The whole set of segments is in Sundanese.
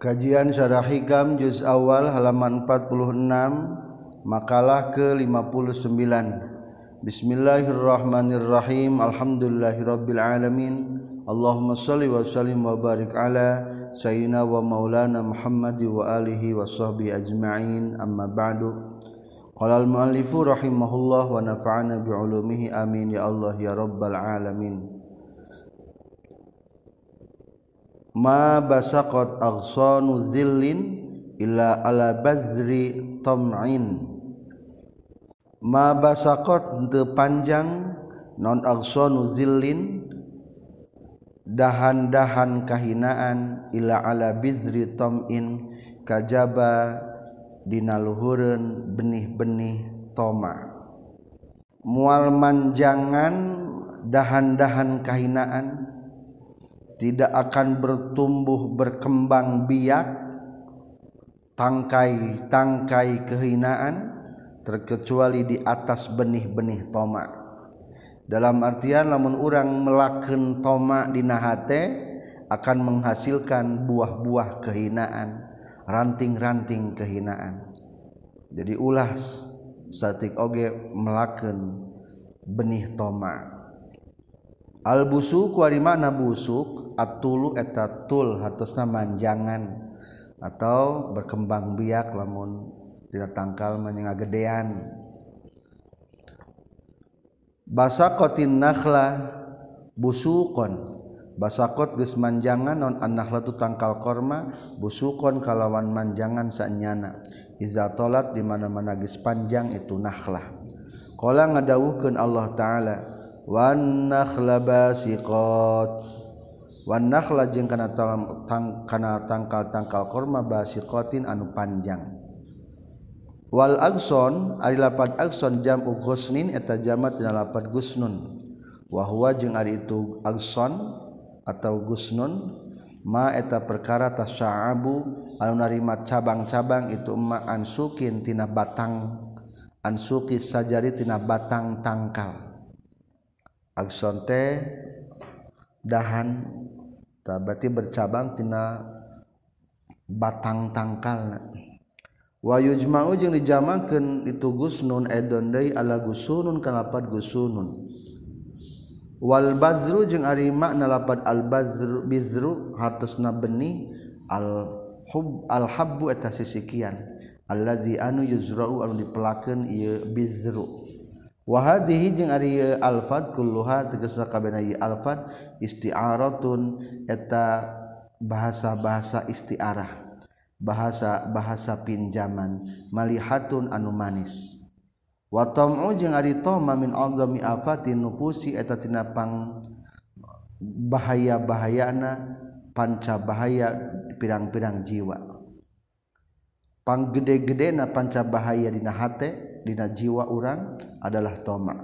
Kajian Syarah Hikam Juz Awal halaman 46 Makalah ke-59 Bismillahirrahmanirrahim. Alhamdulillahirabbil alamin. Allahumma salli wa sallim wa barik ala sayyidina wa maulana Muhammad wa alihi wa sahbihi ajma'in. Amma ba'du. Qala al-muallifu rahimahullah wa nafa'ana bi ulumihi. Amin. Ya Allah ya rabbal alamin. ma basaqat aghsanu zillin illa ala bazri tam'in. Ma basaqat teu panjang non aghsanu zillin dahan-dahan kahinaan illa ala bizri tam'in kajaba dinaluhureun benih-benih toma. Mual manjangan dahan-dahan kahinaan tidak akan bertumbuh berkembang biak tangkai-tangkai kehinaan terkecuali di atas benih-benih tomak. Dalam artian lamun orang melaken tomak di nahate akan menghasilkan buah-buah kehinaan ranting-ranting kehinaan. Jadi ulas satik oge melaken benih tomak Al-busuk mana busuk atulu etatul harusnya manjangan. Atau berkembang biak lamun tidak tangkal menyenga gedean basakotin nakhla busukon. Basakot geus manjangan non an-nakhla tu tangkal korma busukon kalawan manjangan sanyana. Iza tolat di mana-mana geus panjang itu nakhlah qala ngadawuhkeun Allah taala Wanakhlabasiqat Wanakhla jeung kana tang, kana tangkal-tangkal korma basiqatin anu panjang. Wal agson ari lapad agson jamu ghusnin eta jama dina lapad gusnun. Wa huwa jeung ari itu agson atau gusnun ma eta perkara tasya'abu anu narima cabang-cabang itu ma ansukin tina batang ansuki sajari tina batang tangkal. akson teh dahan tabati bercabang tina batang tangkal wayujma'u jeung dijamakeun itu gusnun edon deui ala gusunun kalapat gusunun. Wal bazru jeung ari makna lapat al bazru bizru hartosna benih al hub al habbu eta sisikian allazi anu yuzra'u anu dipelakeun ieu bizru. wahadihi jeung ari eh, alfad kulluha tegasna kabehna ieu alfad isti'aratun eta bahasa-bahasa istiarah bahasa-bahasa pinjaman malihatun anu manis. Wa tam'u jeung ari tama min azami afatin nufusi eta tina pang bahaya-bahayana panca bahaya pirang-pirang jiwa. Panggede-gede na panca bahaya dina hate dina jiwa urang adalah toma.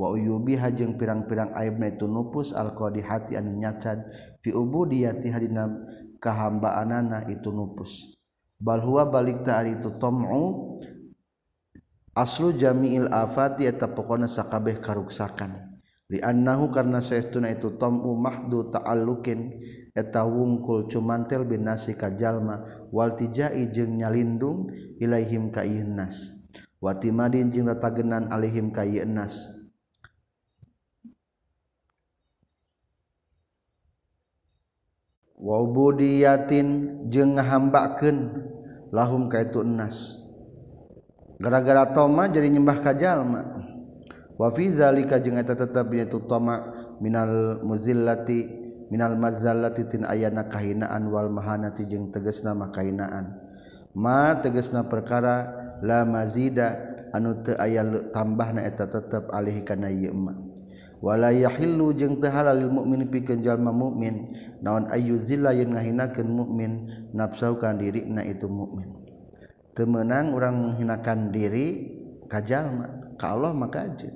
Wa uyubi hajeng pirang-pirang aibna itu nupus alqadi hati anu nyacad fi ubudiyati hadina kahambaanana itu nupus. Bal huwa balik ta itu tam'u aslu jami'il afati eta pokona sakabeh karuksakan. Li annahu karna saestuna itu tam'u mahdu ta'alluqin eta wungkul cumantel binasi ka jalma wal tijai jeung nyalindung ilaihim ka nas. wati madin jeung tatagenan alihim ka ieu wa ubudiyatin jeung ngahambakeun lahum ka itu gara-gara toma jadi nyembah ka jalma. Wa fi zalika jeung eta tetep itu toma minal muzillati minal mazallati tin ayana kahinaan wal mahanati jeung tegasna makainaan ma tegasna perkara lamazida anu teu aya tambahna eta tetep alih kana ieu ma wala yahillu jeung teu halal lil mukmin pikeun jalma mukmin naon ayu zilla yeun ngahinakeun mukmin nafsau kana dirina itu mukmin teu meunang urang menghinakan diri ka jalma ka Allah maka aja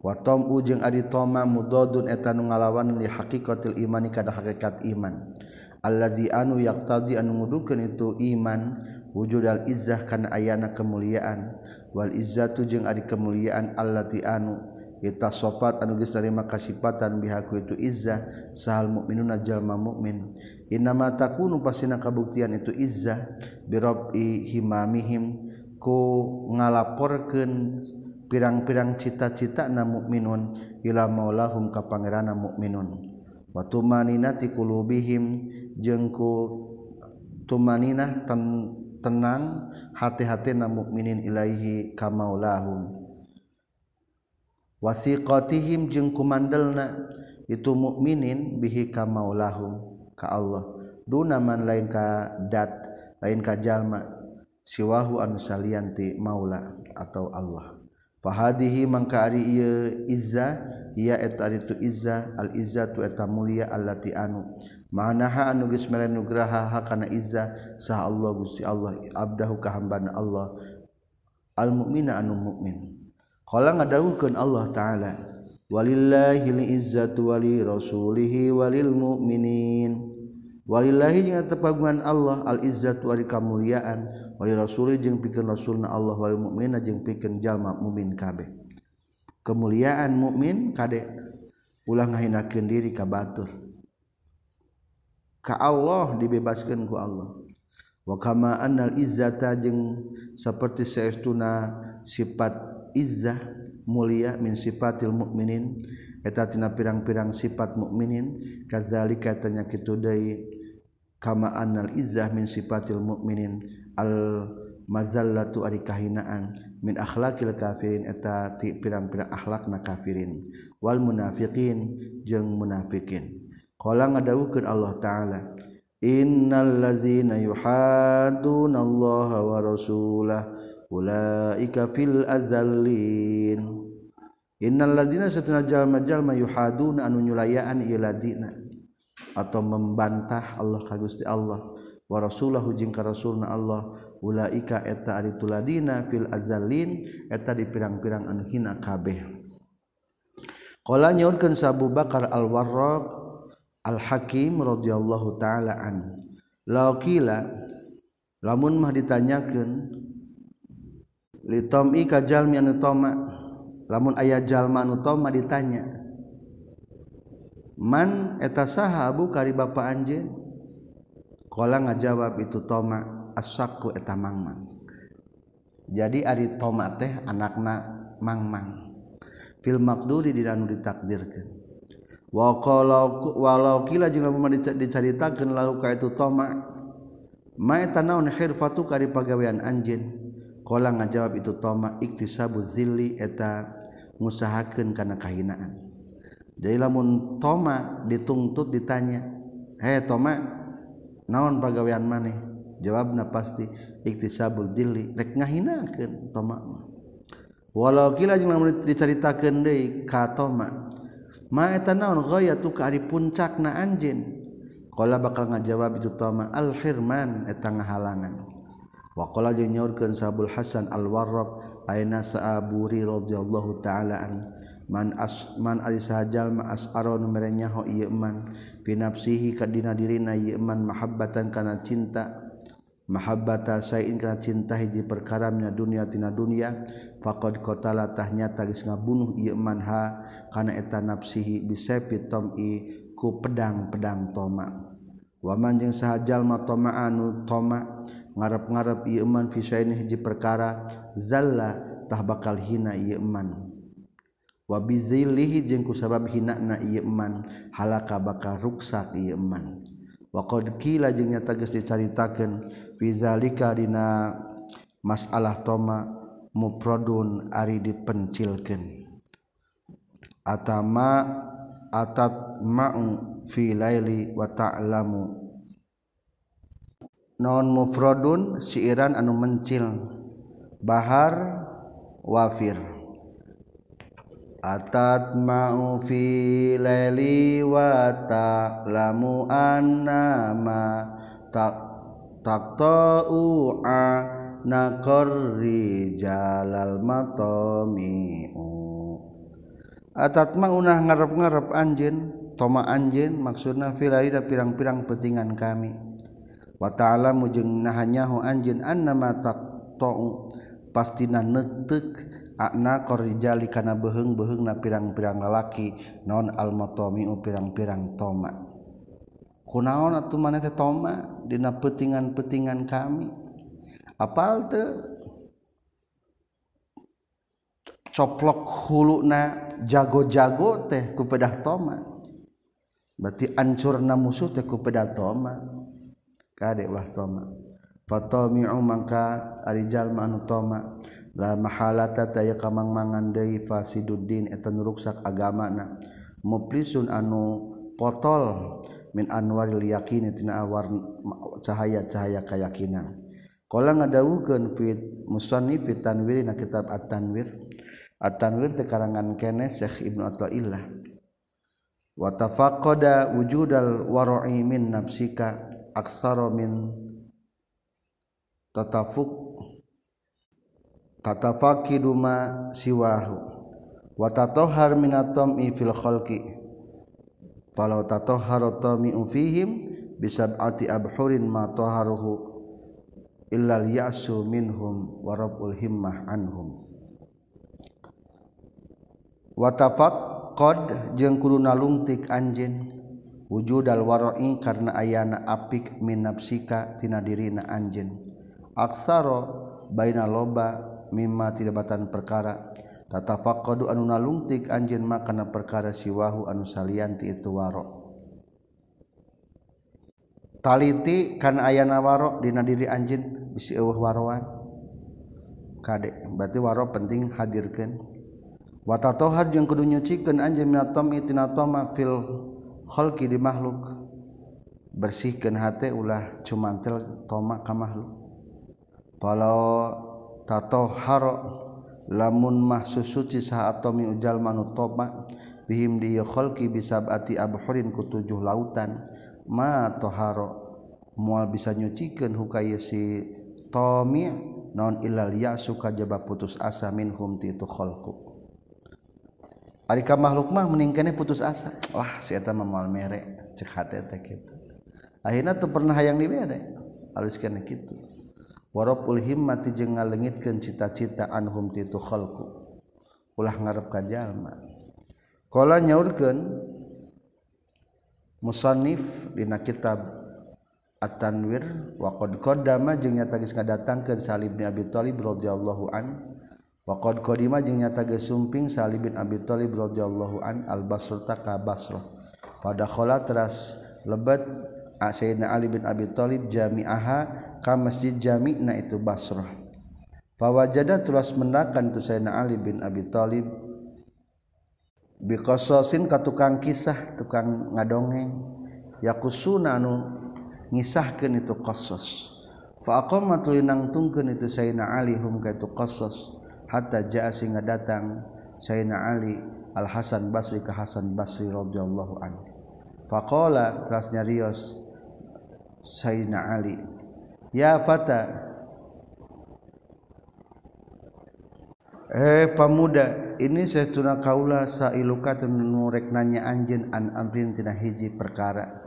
wa tamu jeung ari tama mudadun eta nu ngalawan li haqiqatil imani kada hakikat iman. Allazi anu yaqtadi anu ngudukeun itu iman wujud al-izzah kana ayana kemuliaan. Wal izzatu jeung ari kemuliaan allati anu eta sopat anu geus narima kasipatan bihaku itu izzah sahal mukminuna jalma mukmin innama takunu pasina kabuktian itu izzah birabi himamihim ku ngalaporkeun pirang-pirang cita-cita na mukminun ila maulahum ka pangeranna mukminun wa tumaninati qulubihim jeung ku tumaninah tan tenang hati-hati na mukminin ilaihi kamaulahum wasiqatihim jeung kumandelna itu mukminin bihi kamaulahum ka Allah. Duna man lain ka dat lain ka jalma siwahu anu salianti maula atau Allah. Fahadihi mangka ari ieu izza ia eta ari tu izza al izzatu eta mulia allati anu. manaha anugis mere nugraha hakana izza sah Allah gusti Allah abdahu kahambana Allah. Al mukmina anu mukmin qala ngadawukeun Allah taala walillahi li izzatu wali rasulihi walil mu'minin walillahi jeung tepagungan Allah al izzatu wali kamuliaan wali rasuli jeung pikeun rasulna Allah wal mukmina jeung pikeun jalma mukmin kabeh. Kemuliaan mukmin kade ulah ngahinakeun diri ka batur. ka Allah dibebaskan ku Allah. Wa kama annal izzata jeung saperti saestuna sifat izzah mulia min sifatil mukminin eta tina pirang-pirang sifat mukminin kazalika tanya kitu deui kama annal izzah min sifatil mukminin al mazallatu ari kahinaan min akhlaqil kafirin. Eta ti pirang-pirang akhlakna kafirin. Wal munafiqin jeung munafikin. Qala ngadawukeun Allah taala Innal ladzina yuhadduna Allah wa rasulah ulaika fil azallin. Innal ladzina satuna jalma-jalma yuhaduna anu nyulayaan iladina atau membantah Allah ka Gusti Allah wa rasulahu jeung ka rasulna Allah ulaika eta ari tuladina fil azallin eta di pirang-pirang anu hina kabeh. Qala nyaurkeun Abu Bakar Al-Warraq Al-hakim radhiyallahu taala an. laqila lamun mah ditanyakeun litom'i ka jalmi anu toma? Lamun aya jalma anu toma ditanya man eta sahabu kari bapa anjeun? Qala ngajawab itu toma asakku eta mangmang. Jadi ari toma teh anakna mangmang. Fil maqduri dina nu ditakdirkeun. walau kila diceritakan lau ka itu toma ma kari pagawean anjin kala ngajawab itu toma iktisabu zilli eta ngusahakeun kana kahinaan. Jadi lamun toma dituntut ditanya he toma naon pagawean maneh? Jawabna pasti iktisabul zilli rek ngahinakeun toma walau kila jeung lamun dicaritakeun deui ka toma maeta naon goya ka ari puncak na anjin bakal ngajawab itu tama al-hirman eta ngahalangan. Wa qala jeung nyaurkeun Sabul Hasan Al-Warraq aina Sa'aburi radhiyallahu ta'ala an man as man ari sahajal ma asaro nu mere nyaho ieu man pinapsihi ka dina dirina ieu man mahabbatan kana cinta mahabbata sayaingkra cinta hiji perkaramnya dunia tina dunia faqad qatala tahnyata geus ngabunuh ieu man ha kana eta nafsihi bisayfi tomi ku pedang-pedang toma. Waman jeung sahajal ma toma anu toma ngarep-ngarep ieu man fi sayaini hiji perkara zalla tah bakal hina ieu man. Wa bizilihi jeung ku sabab hinana ieu man halaka bakal ruksak ieu man. waqla jengnya tagis dicaritakan Vizalika dina masalah toma muprodun Ari dipencilkan Atama atat maung filaili watalamu non mufrodun siiran anu mencil Bahar wafir. Atat ma'u fi laili wa ta'lamu annama taqta'u a naqri jalal matami'u atat ma'unah ngarep-ngarep anjeun toma anjeun maksudna fi laili pirang-pirang petingan kami. Wa ta'ala mujeng nahanyahu anjeun annama taqta'u pastina netek akna korrijali kana beheng-beheng na pirang-pirang lalaki. Non almotomiu pirang-pirang toma. Kunaon atuh mana teh toma? Dina petingan-petingan kami. Apal teu coplok huluna jago-jago teh ku pedah toma. Berarti ancurna musuh teh ku pedah toma. Kade ulah toma. Fatomi'u mangka arijal manu toma. la mahalata taya kamang-mangan deui fasiduddin eta nuruksak agamana. Muflisun anu potol min anwaril yakin tina awar cahaya-cahaya keyakinan qala ngadawukeun fi musannif tanwir na kitab at-tanwir. At-tanwir teh karangan kene Syekh Ibnu Athaillah wa tafaqqada wujudal wara'i min nafsika aksara min tatafuk tatafaqiduma siwahu. Wa tatahhar min at-tam'i fil khalqi. Falau tatahhara tami'u fihim bisab'ati abhurin ma taharuhu illa al-ya'su minhum wa rabbul himmah anhum. Wa tafaqqad jeung kudu nalungtik anjeun. Wujudal wara'i karna ayana apik min nafsika tina dirina anjeun. Aksara baina loba mimma tidakbatan perkara. Tatafaqadu anu nalungtik anjeun makana perkara siwahu anu salianti itu waro. Taliti kan ayana waro dina diri anjeun bisi eueuh waroan. Kade berarti waro penting hadirkeun. Wa tatohar jeung kudu nyucikeun anjeun minatom itina toma fil khalqi di makhluk. Bersihkeun hate ulah cumantel toma ka makhluk. Kalau tatohar lamun mahsus suci saha atomi ujal manu toba bihim di khalqi bisabati abhurin ku tujuh lautan ma toharo mual bisa nyucikan hukaya si tomi non ilal ya suka kajaba putus asa minhum ti itu khalqu Arika makhluk mah meningkane putus asa. Lah si eta mah moal mere cek hati eta kitu. Akhirna teu pernah hayang dibere. Alus kana gitu. warapul himmati jeung ngalengitkeun cita-cita anhum ti khalqu. Ulah ngarep ka jalma. Qala nyaurkeun musannif dina kitab At-Tanwir wa qad qaddama jeung nyata geus ngadatangkeun Salib bin Abi Thalib radhiyallahu an. Wa qad qadima jeung nyata geus sumping Salib bin Abi Thalib radhiyallahu an al-Basrah ta ka Basrah. Pada khala teras lebet Sayyidina Ali bin Abi Thalib jami'aha ka masjid jami' na itu Basrah. Fawajada terus mendakan tu Sayyidina Ali bin Abi Thalib biqasasin ka tukang kisah, tukang ngadongeng yakusuna anu ngisahkeun itu qasas. Fa aqama tulinang tungkeun itu Sayyidina Ali hum ka itu qasas hatta jaa singa datang Sayyidina Ali Al Hasan Basri ka Hasan Basri radhiyallahu anhu. Faqala terasnya rios Sayyidina Ali. Ya fata. Eh pemuda ini saya tuna kaula sailuka nurek nanya anjeun an amrin tina hiji perkara.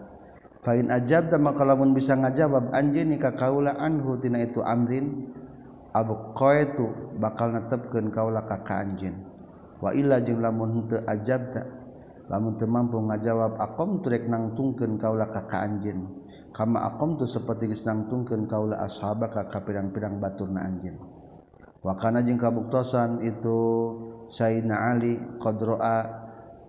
Fa in ajabta maka lamun bisa ngajawab anjeun ka kaula anhu tina itu amrin abu qaitu bakal netepkeun kaula ka ka anjeun. Wa illa jeung lamun teu ajabta lamun teu mampu ngajawab aqam turek nangtungkeun kaula ka ka anjeun kama akom tu seperti geus nangtungkeun kaula ashabaka ka pirang-pirang baturna anjeun wa kana jeung kabuktosan itu Sayyidina Ali qadroa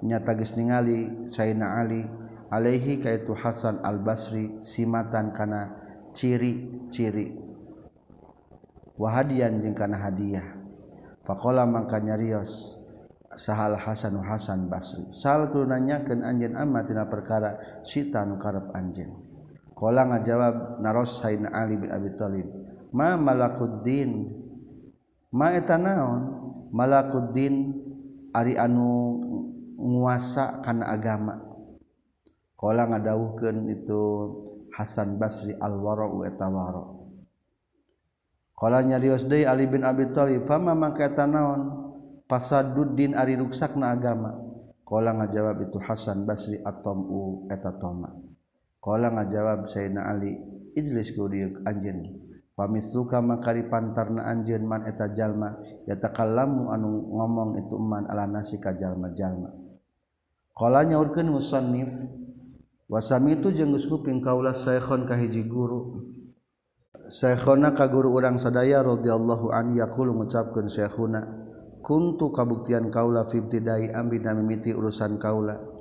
nyata geus ningali Sayyidina Ali alaihi kaitu Hasan Al-Basri simatan kana ciri-ciri. Wahadian jeung kana hadiah. Faqala mangka nyarios sahal Hasan Hasan Basri. Sal kudu nanyakeun anjeun amma tina perkara sitan karep anjeun Kala ngajawab naros Sayyidina Ali bin Abi Thalib, "Ma malakuddin? Ma eta naon? Malakuddin ari anu nguasa kana agama." Kala ngadawuhkeun itu Hasan Basri al-Wara wa tawara. Kala nyarios deui Ali bin Abi Thalib, "Fama mangka eta naon? Pasaduddin ari ruksakna agama." Kala ngajawab itu Hasan Basri at-Tamu eta Toma. Kala ngajawab Sayyidina Ali, "Ijlis kudiuk anjeun." Pamis suka makari pantarna anjeun man eta jalma, yatakallamu anu ngomong itu man ala nasi ka jalma-jalma. Kala nyaurkeun musannif, wasami itu jeung geus kuping kaula Syekhon ka hiji guru. Syekhona ka guru urang sadaya radhiyallahu an yaqulu ngucapkeun Syekhuna, "Kuntu kabuktian kaula fi ibtidai ambi mimiti urusan kaula."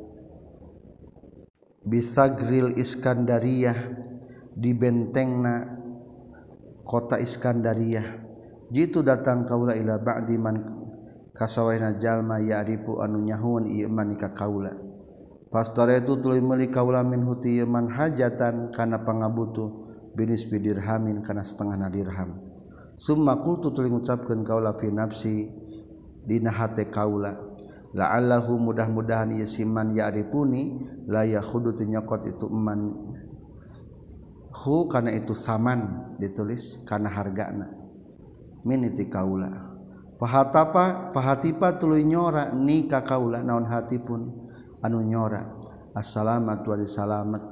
bisa grill Iskandariyah di bentengna kota Iskandariyah. Jitu datang kaula ila ba'di man kasawaina jalma ya'rifu anu nyahuan ieu man ka kaula. Itu tuluy meuli kaula min huti man hajatan kana pangabutuh binis bidirhamin kana setengah dirham. Summa qultu tuluy ngucapkeun kaula fi nafsi dina hate kaula. la'allahu mudah-mudahan ieu siman ya'rifuni la yakhudu nyokot itu man. Hu karena itu saman ditulis karena hargana. Min iti kaula. Pahatapa pahatipa tuluy nyora ni ka kaula naon hati pun anu nyora. Assalamat wa salamat.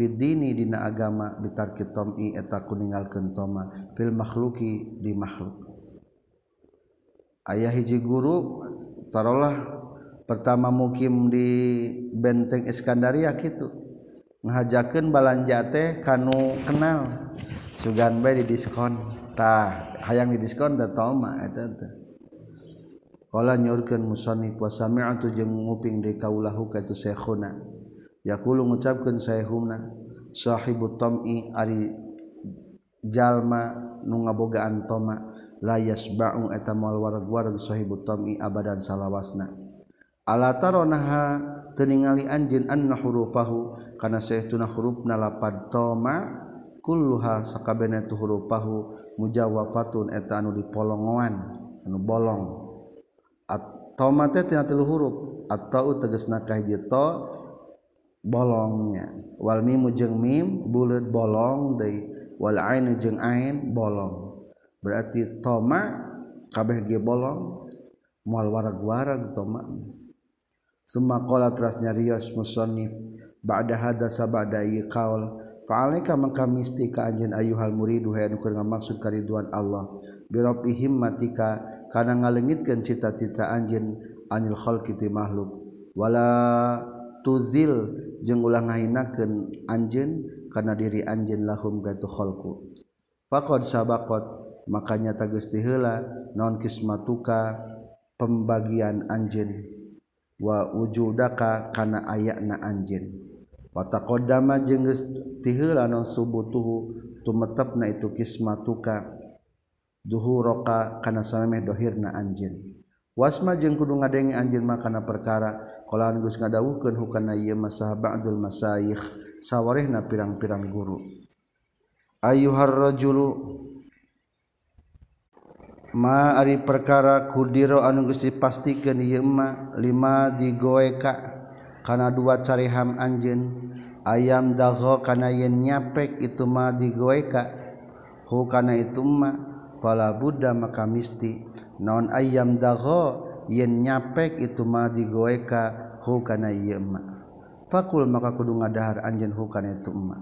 Fidini dina agama bitar kitom eta kuningal kentoma fil makhluki di makhluk. Ayah hiji guru tarolah pertama mukim di benteng Iskandaria gitu ngajakan balanja teh kanu kenal. Sugan bae di diskon. Tah hayang di diskon da toma eta teh. Kala nyurkeun musannif wa sami'tu jeung nguping di kaulahu ka tu syekhuna yaqulu ngucapkeun syekhuna sahibu tam'i ari jalma nu ngabogaan toma. La yasba'u eta moal warag-warag sahibu tam'i abadan salawasna. alatarha teningali anjin an hurufahu kana saytuna huruf nalapad toma kulluha sakabehna tu hurufahu mujawafatun eta anu dipolongoan anu bolong. At toma teh tina tilu huruf atau ka hiji to bolongnya. Wal mimu jeung mim buleut bolong deui. Wal ainu jeung ain bolong. Berarti toma kabeh ge bolong moal warag-warag toma. Semakola terasnya rios musonif Ba'da hadasa ba'da iya kaul Fa'alaika maka misti ka anjen ayuhal muridu Haya nukur maksud kariduan Allah. Birobi himmatika Kana ngalengitkan cita-cita anjen Anil khalqiti makhluk. Wala tuzil Jeng ulang ngahinakan anjen Karena diri anjen lahum gatu khalku Fakod sabakot Makanya tagestihela Non kismatuka Pembagian anjen wa wujudaka kana ayakna anjin wataqaddama jeung geus tiheula non subutuhu tumetepna itu kismatuka duhuraka kana sameh dohirna anjin wasma jeung kudu ngadenge anjin mah kana perkara qalaan geus ngadawukeun hukana ieu masah ba'dul masayikh sawarehna pirang-pirang guru. Ayyuhar rajulu ma ari perkara kudiro anu geus dipastikeun ieu mah lima digoeka kana dua cariham anjeun. Ayam dago kana yen nyapek itu ma digoeka hu kana itu ma fala Buddha maka misti naon ayam dago yen nyapek itu ma digoeka hu kana ieu mah. Fakul maka kudu ngadahar anjeun hu kana itu ma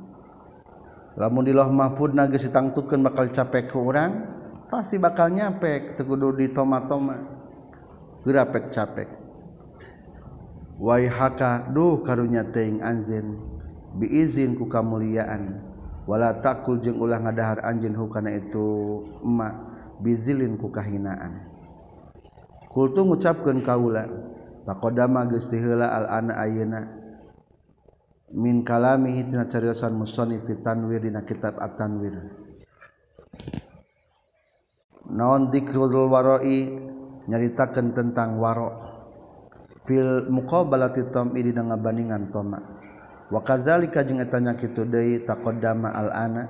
lamun diloh mahfud nagesi ditangtukeun bakal capek ke urang pasti bakal nyapek tekudu di toma-toma gerapek capek. Waihaka duh karunya teing anzin biizin ku kamuliaan. Wala takul jeung ulah ngadahar anjin hukana itu emak. Bizilin ku kahinaan. Kultu ngucapkeun kaula faqadama geus heula al ana ayeuna. Min kalamihi tina cariosan musannif tanwir dina kitab at-tanwir. naon dikrul waroi? Nyaritakan tentang waro. Fil muqabalati tom ini dengan bandingan toma. Wa kadzalika jeung eta nya kitu deui taqaddama al ana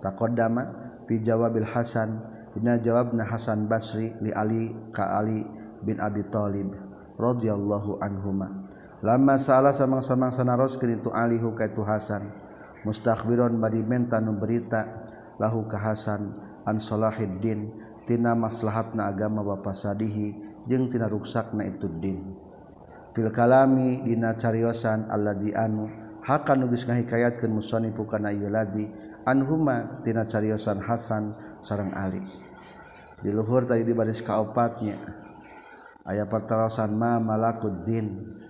taqaddama fi jawabil hasan dina jawabna hasan basri li ali ka ali bin abi thalib radhiyallahu anhuma. Lama salah samang-samang sanaroskeun itu ali hukaitu hasan. Mustakhbiron bari menta nu berita lahu ka hasan an salahiddin tina maslahatna agama bapa sadihi jeung tina ruksakna itu din fil kalami dina cariosan alladzi anu hakan geus ngahikayatkeun musannifu kana ieu ladi anhuma tina cariosan Hasan sareng Ali. Di luhur tadi di baris kaopatnya aya pertarasan ma malakuddin.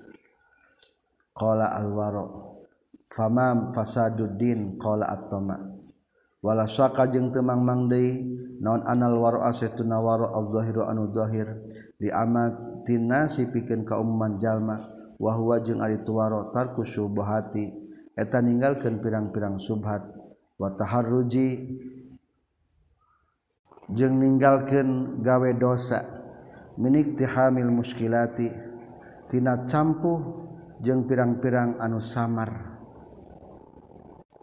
Qala alwaro famam fasaduddin? Qala at-tama' wala saka jeung temang deui naon anal waro asetuna waro al-zahiru anu zahir di amatina si pikeun kauman jalma wa huwa jeung ari tuwaro tarku subhati eta ninggalkeun pirang-pirang subhat wa taharruji jeung ninggalkeun gawe dosa minik tihamil muskilati tina campuh jeung pirang-pirang anu samar.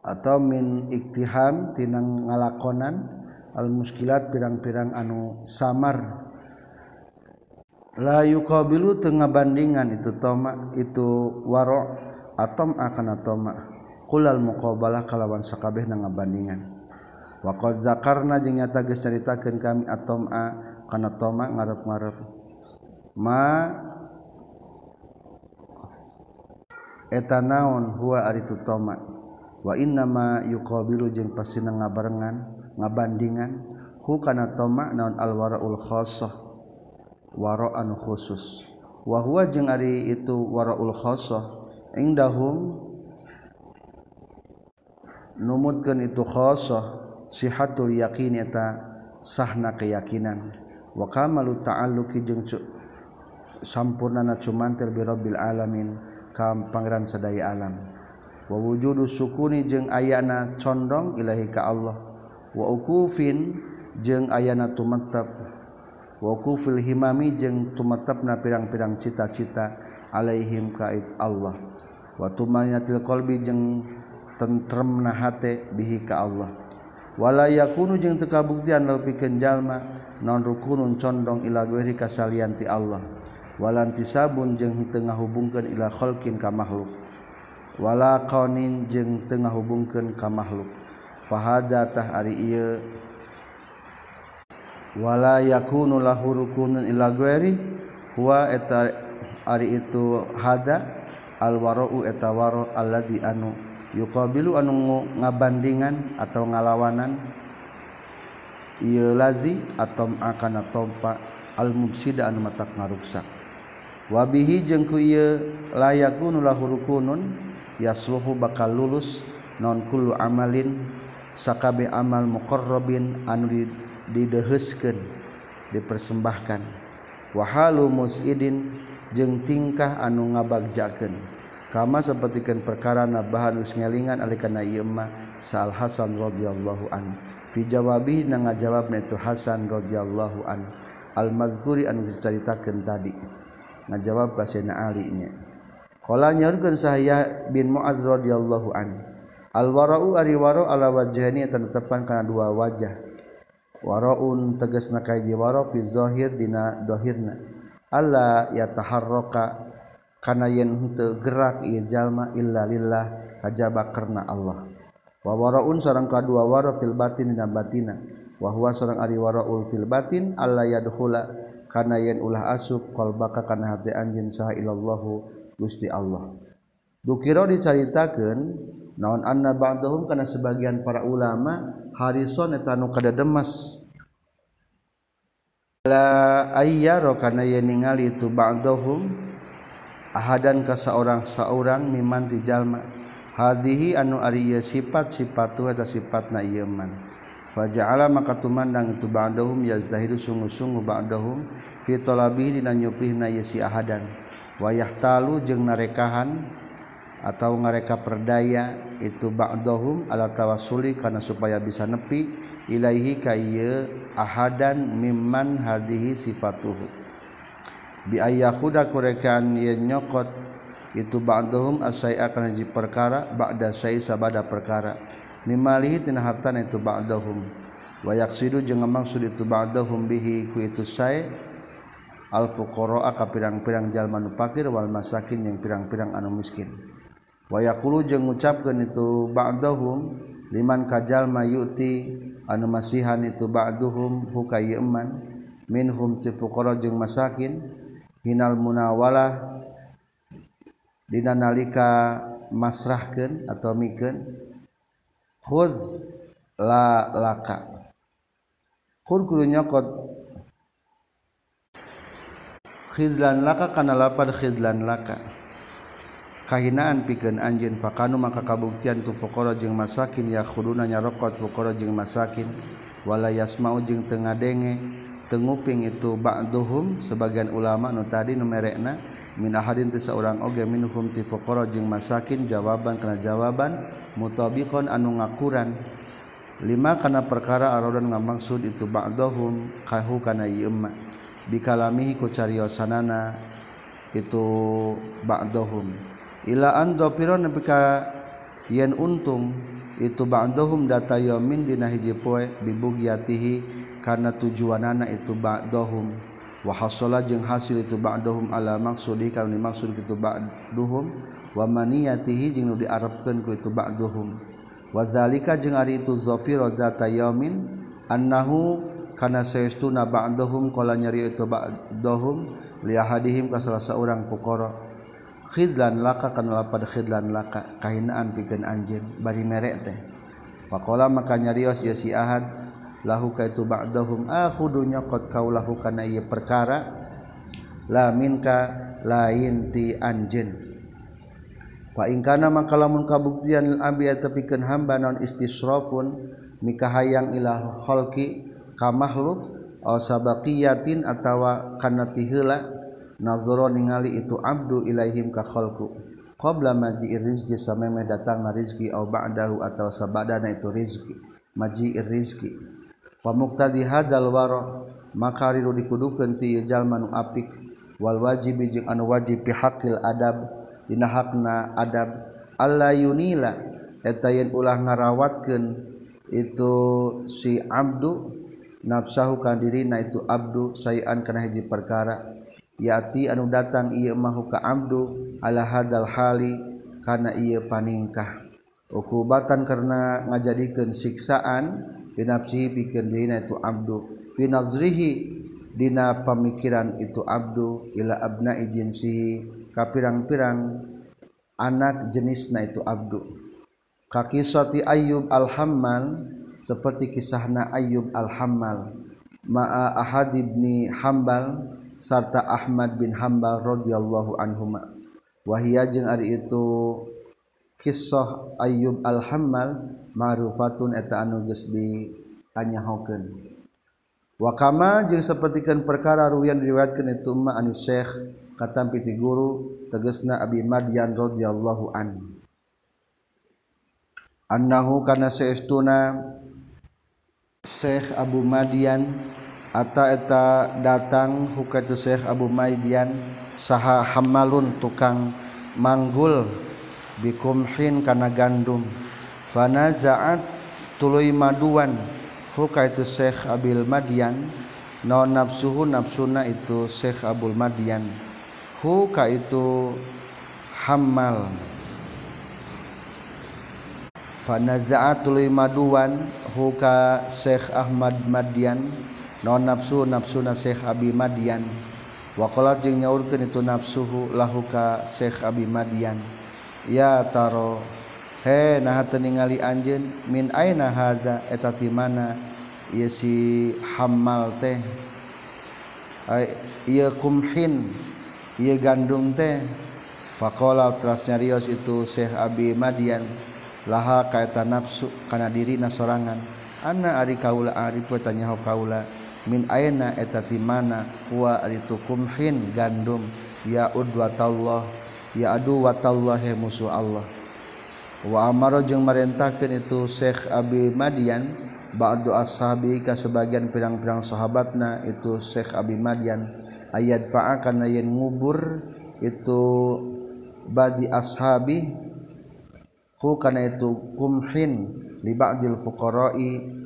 atau min iktiham tinang ngalakonan al muskilat pirang-pirang anu samar. La yuqabilu tengah bandingan itu toma itu waro atom akan atoma kulal muqabalah kalawan sakabeh na ngabandingan. Wa qad zakarna jeung nyata geus caritakeun kami atom a kana toma ngarep-ngarep. Ma eta naon huwa aritu toma. wa inna ma yuqabilu jeung pasti ngabarengan ngabandingan. Hu kana toma naon alwaraul wara waroan khusus. Wa huwa jeung ari itu waraul khassah indahum numutkeun itu khosoh sihatul yakin eta sahna keyakinan. Wa kamalu ta'alluqi jeung sampurnana cumantir bi rabbil alamin ka pangeran sadaya alam. wawujudu sukuni jeung ayana condong ilahi ka Allah. Wa ukufin jeung ayana tumetep. Wa ukufil himami jeung tumetepna pirang-pirang cita-cita alaihim kaid Allah. Wa tumaninatil qalbi jeung tentremna hate bihi ka Allah. Wala yakunu jeung teu kabuktian leuwihkeun jalma naon rukunun condong ila ghairi kasalianti Allah. Walantisabun jeung teu ngahubungkeun ila khalqin ka makhluk. wala kaonin jeung tengah hubungkeun ka makhluk. Fahada tah ari ieu. Wala yakunu lahu rukunun illa ghairi. Huwa eta ari itu hada. Al wara'u eta waro alladhi anu yuqabilu anu ngabandingan atau ngalawanan. Ieu lazi atau akan tompa. Al mubsida anu matak ngaruksak wabihi jeung ku ieu la yakunu lahu rukunun. yasluhu bakal lulus nonkulu amalin sakabeh amal muqarrabin anu dideheuskeun dipersembahkan. Wahalu musidin jeung tingkah anu ngabagjakeun. Kama sapertikeun perkara nabahan geus ngelingan alikana ieu mah Sal Hasan radhiyallahu an fi jawabi na ngajawabna itu Hasan radhiyallahu an al mazkuri anu diceritakeun tadi. Ngajawab Basena Ali nya Kala nyaurkeun Sahaya bin Mu'adz radhiyallahu anhu. Al wara'u ari wara' ala wajhani tetepan kana dua wajah. Wara'un tegasna kaji wara' fi zahir dina zahirna. Alla yataharraka kana yen henteu gerak ieu jalma illa lillah kajaba karna Allah. Wa wara'un sareng kadua wara' fil batin dina batina. Wa huwa sareng ari wara'ul fil batin alla yadkhula kana yen ulah asup qalbaka kana hati anjeun saha ilallahu Gusti Allah. Dukiro dicaritakeun naon anna ba'dahum kana sebagian para ulama harison eta nu kadademas. La ayyaro kana yen ningali itu ba'dahum ahadan ka saurang saorang miman ti jalma. Hadhihi anu ari sifat-sifat eta sifatna ieu man. Faja'ala maka tumandang itu ba'dahum yazdahiru sungguh-sungguh ba'dahum fi talabihi dina nyupihna ahadan. wayah talu jeung narekahan atau ngareka perdaya itu ba'dahum ala tawassuli karena supaya bisa nepi ilaihi ka ahadan mimman hadihi sifatuhu. Bi ayyahuda kurekan yen nyokot itu ba'dahum asai akan hiji perkara ba'da sai sabada perkara. Mimalihi tina hartana itu ba'dahum wa yaqsidu jeung maksud itu ba'dahum bihi ku itu sai al-fuqara ka pirang-pirang jalma fakir wal masakin yang pirang-pirang anu miskin. Wa yaqulu jeung ngucapkeun itu ba'dahum liman kajal yuti anu masihan itu ba'duhum hukayman minhum ti fuqara jeung masakin hinal munawalah dina nalika masrahkeun atau mikeun khudz la laka. Khudz kudu nyokot khizlan laka kana lapad khizlan laka. Kahinaan pikeun anjeun pakanu maka kabuktian tu fuqara jeung masakin ya khuduna nyarokot fuqara jeung masakin. Wala yasma'u jeung teu ngadenge tenguping itu ba'duhum sebagian ulama nu tadi nu merekna min ahadin ti saurang oge minhum ti fuqara jeung masakin jawaban kana jawaban mutabiqan anu ngakuran. Lima kana perkara arodan ngamaksud itu ba'dahum kahu kana ieu bikalamihi ku cariosanana itu ba'dahum ila an dhafira nepi ka yen untung itu ba'dahum data yamin dina hiji poe bibugiyatihi karena tujuanana itu ba'dahum wa hasala jeung hasil itu ba'dahum ala maksudi kana maksud itu ba'dahum wa maniyatihi jeung nu diarepkeun ku itu ba'dahum wa zalika jeung ari itu dhafira data yamin annahu kana saestuna ba'dahum qala nyari itu ba'dahum li ahadihim ka salah seorang fuqara khidlan laka kana lapad khidlan laka kahinaan pikeun anjeun bari merek teh. Faqala maka nyarios ya si ahad lahu ka itu ba'dahum. Akhudu nyokot kaulahu kana ieu perkara la minka lain ti anjeun ingkana maka lamun kabuktian Abi tepikan hamba non istisrofun mika hayang ilahholki ka makhluk aw sabaqiyatin atawa kana tiheula nazara ningali itu abdu ilaihim ka khalqu. Qabla maji'ir rizqi samemeh datang rizqi aw ba'dahu atawa sabadana itu rizqi maji'ir rizqi. Wa muqtadi hadal wara maka riru dikudukeun ti jalma nu apik. Wal wajib jeung anu wajib fi haqqil adab dina hakna adab. Alla yunila eta ulah ngarawatkeun itu si abdu nafsahu kan diri na itu Abdu sayan kana hiji perkara. Yati anu datang ia mahu ka Abdu ala hadal hali kana ia paningkah. Ukubatan karena ngajadikan siksaan dinafsihi bikin diri na itu Abdu. Fi nazrihi dina pemikiran itu Abdu ila abna jinsihi ka pirang-pirang anak jenisna itu Abdu. Kakisati Ayub al-Hammal seperti kisahna Ayyub al-Hammal. Ma'a Ahad ibni Hambal sarta Ahmad bin Hambal radhiyallahu anhuma. Wahia jeung ari itu kisah Ayyub al-Hammal ma'rufatun eta anu geus dianyahokeun. Wa kama jeung sapertikeun perkara ruwian diriwayatkeun itu ma anu Syekh katam piti guru tegasna Abi Madyan radhiyallahu anhu annahu kana saestuna Syekh Abu Madian ata eta datang hukatu Syekh Abu Madian saha hamalun tukang manggul bikumhin kana gandum. Fanaza'at tuluy maduan hukaitu Syekh Abil Madian no nafsuhu nafsuna itu Syekh Abul Madian. Huka itu hamal fanaza'at tuluy maduan huka Syekh Ahmad Madian. Non nafsu nafsuna Syekh Abi Madian. Wa qala jeung nyaurkeun itu nafsuhu lahuka Syekh Abi Madian. Ya taro he nah ningali anjeun min aina hadza eta ti mana? Ieu si hamal teh. Ieu kumhin ia gandum teh. Fakola trasnyarios itu Syekh Abi Madian laha kaeta nafsu kana dirina sorangan anna ari kaula ari tanya kaula. Min aina eta ti mana huwa itu kumhin gandum. Ya udwatallah ya adu watallahi musuh Allah. Wa amara jeung marentahkeun itu Syekh Abi Madian ba'du ashabi ka sebagian pirang-pirang sahabatna itu Syekh Abi Madian. Ayat fa'a kana yen ngubur itu badi ashabi kana itu kumhin li ba'dil fuqara'i.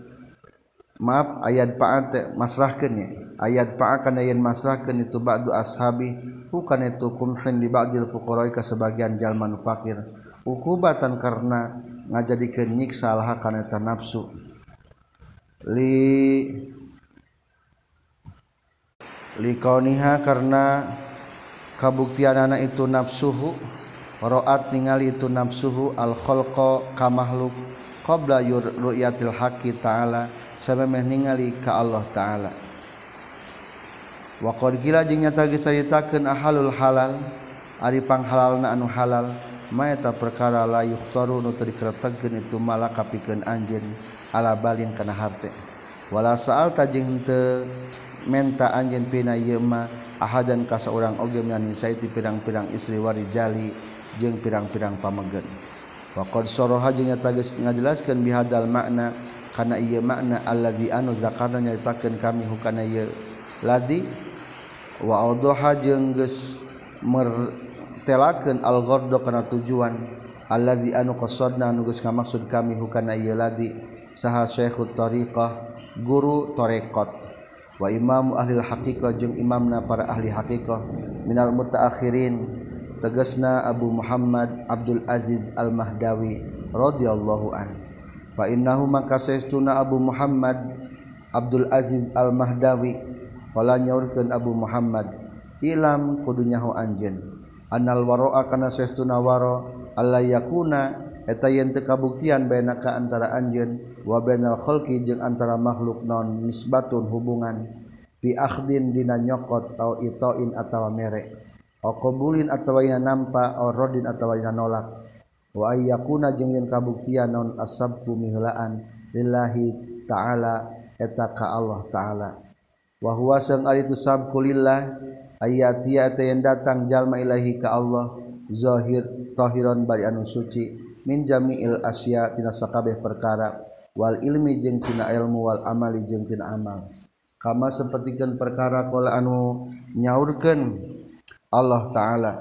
Maaf ayat fa'at masrahkeun ya ayat fa'akan yen masrahkeun itu ba'du ashabi. Kana itu kumhin li ba'dil fuqara'i ka sebagian jalman fakir ukubatan karena ngajadikeun nyiksa lah kana nafsu. Li likoniha karena kabuktian anak itu nafsuhu Roat ningali itu nafsuhu al-kholqo ka makhluk qabla ru'yatil haqqi ta'ala samemeh ningali ka Allah ta'ala. Wa qad gila jeung nyata geus ahalul halal ari panghalalna anu halal maeta perkara la yukhtaru nu teu dikretegkeun itu malak kapikeun anjeun ala balin kana harte. Wala sa'al ta jeung teu menta anjeun pina ieu mah ahadan ka saurang oge minanisa ti pirang-pirang istri warijali jeung pirang-pirang pamegen. Waqad saraha jeung nyata geus ngajelaskeun bihadal makna kana ieu makna allazi anu zakarna nyaritakeun kami hukana ieu ladi. Wa awdaha jeung geus mertelakeun al ghadda kana tujuan allazi anu qasadna anu geus kamaksud kami hukana ieu ladi. Saha syekhut tariqah guru tarekat wa imam ahli haqiqah jeung imamna para ahli haqiqah. Minal mutaakhirin tegasna Abu Muhammad Abdul Aziz Al-Mahdawi radhiyallahu an. Fa innahu maka saestuna Abu Muhammad Abdul Aziz Al-Mahdawi wala nyaurkeun Abu Muhammad. Ilam kudu nyaho anjeun. Anal waroa kana saestuna waro alla yakuna eta yen teu kabuktian bainaka antara anjeun wa bainal khalqi jeung antara makhluk non nisbatun hubungan. Fi akhdin dina nyokot atau itoin atawa merek qbulin atawaina nampa rodin atawaina nolak. Wa yakuna yen kabuktian non asabku mihlaan lillahi ta'ala eta ka Allah ta'ala. Wa huwa sang ari tu sabku lillah ayatia eta yang datang jalma ilahi ka Allah zahir tahiran bari anu suci min jami'il asya tina sakabeh perkara wal ilmi jeung tina ilmu wal amali jeung tina amal. Kama sapertikeun perkara qala anu nyaurkeun Allah taala.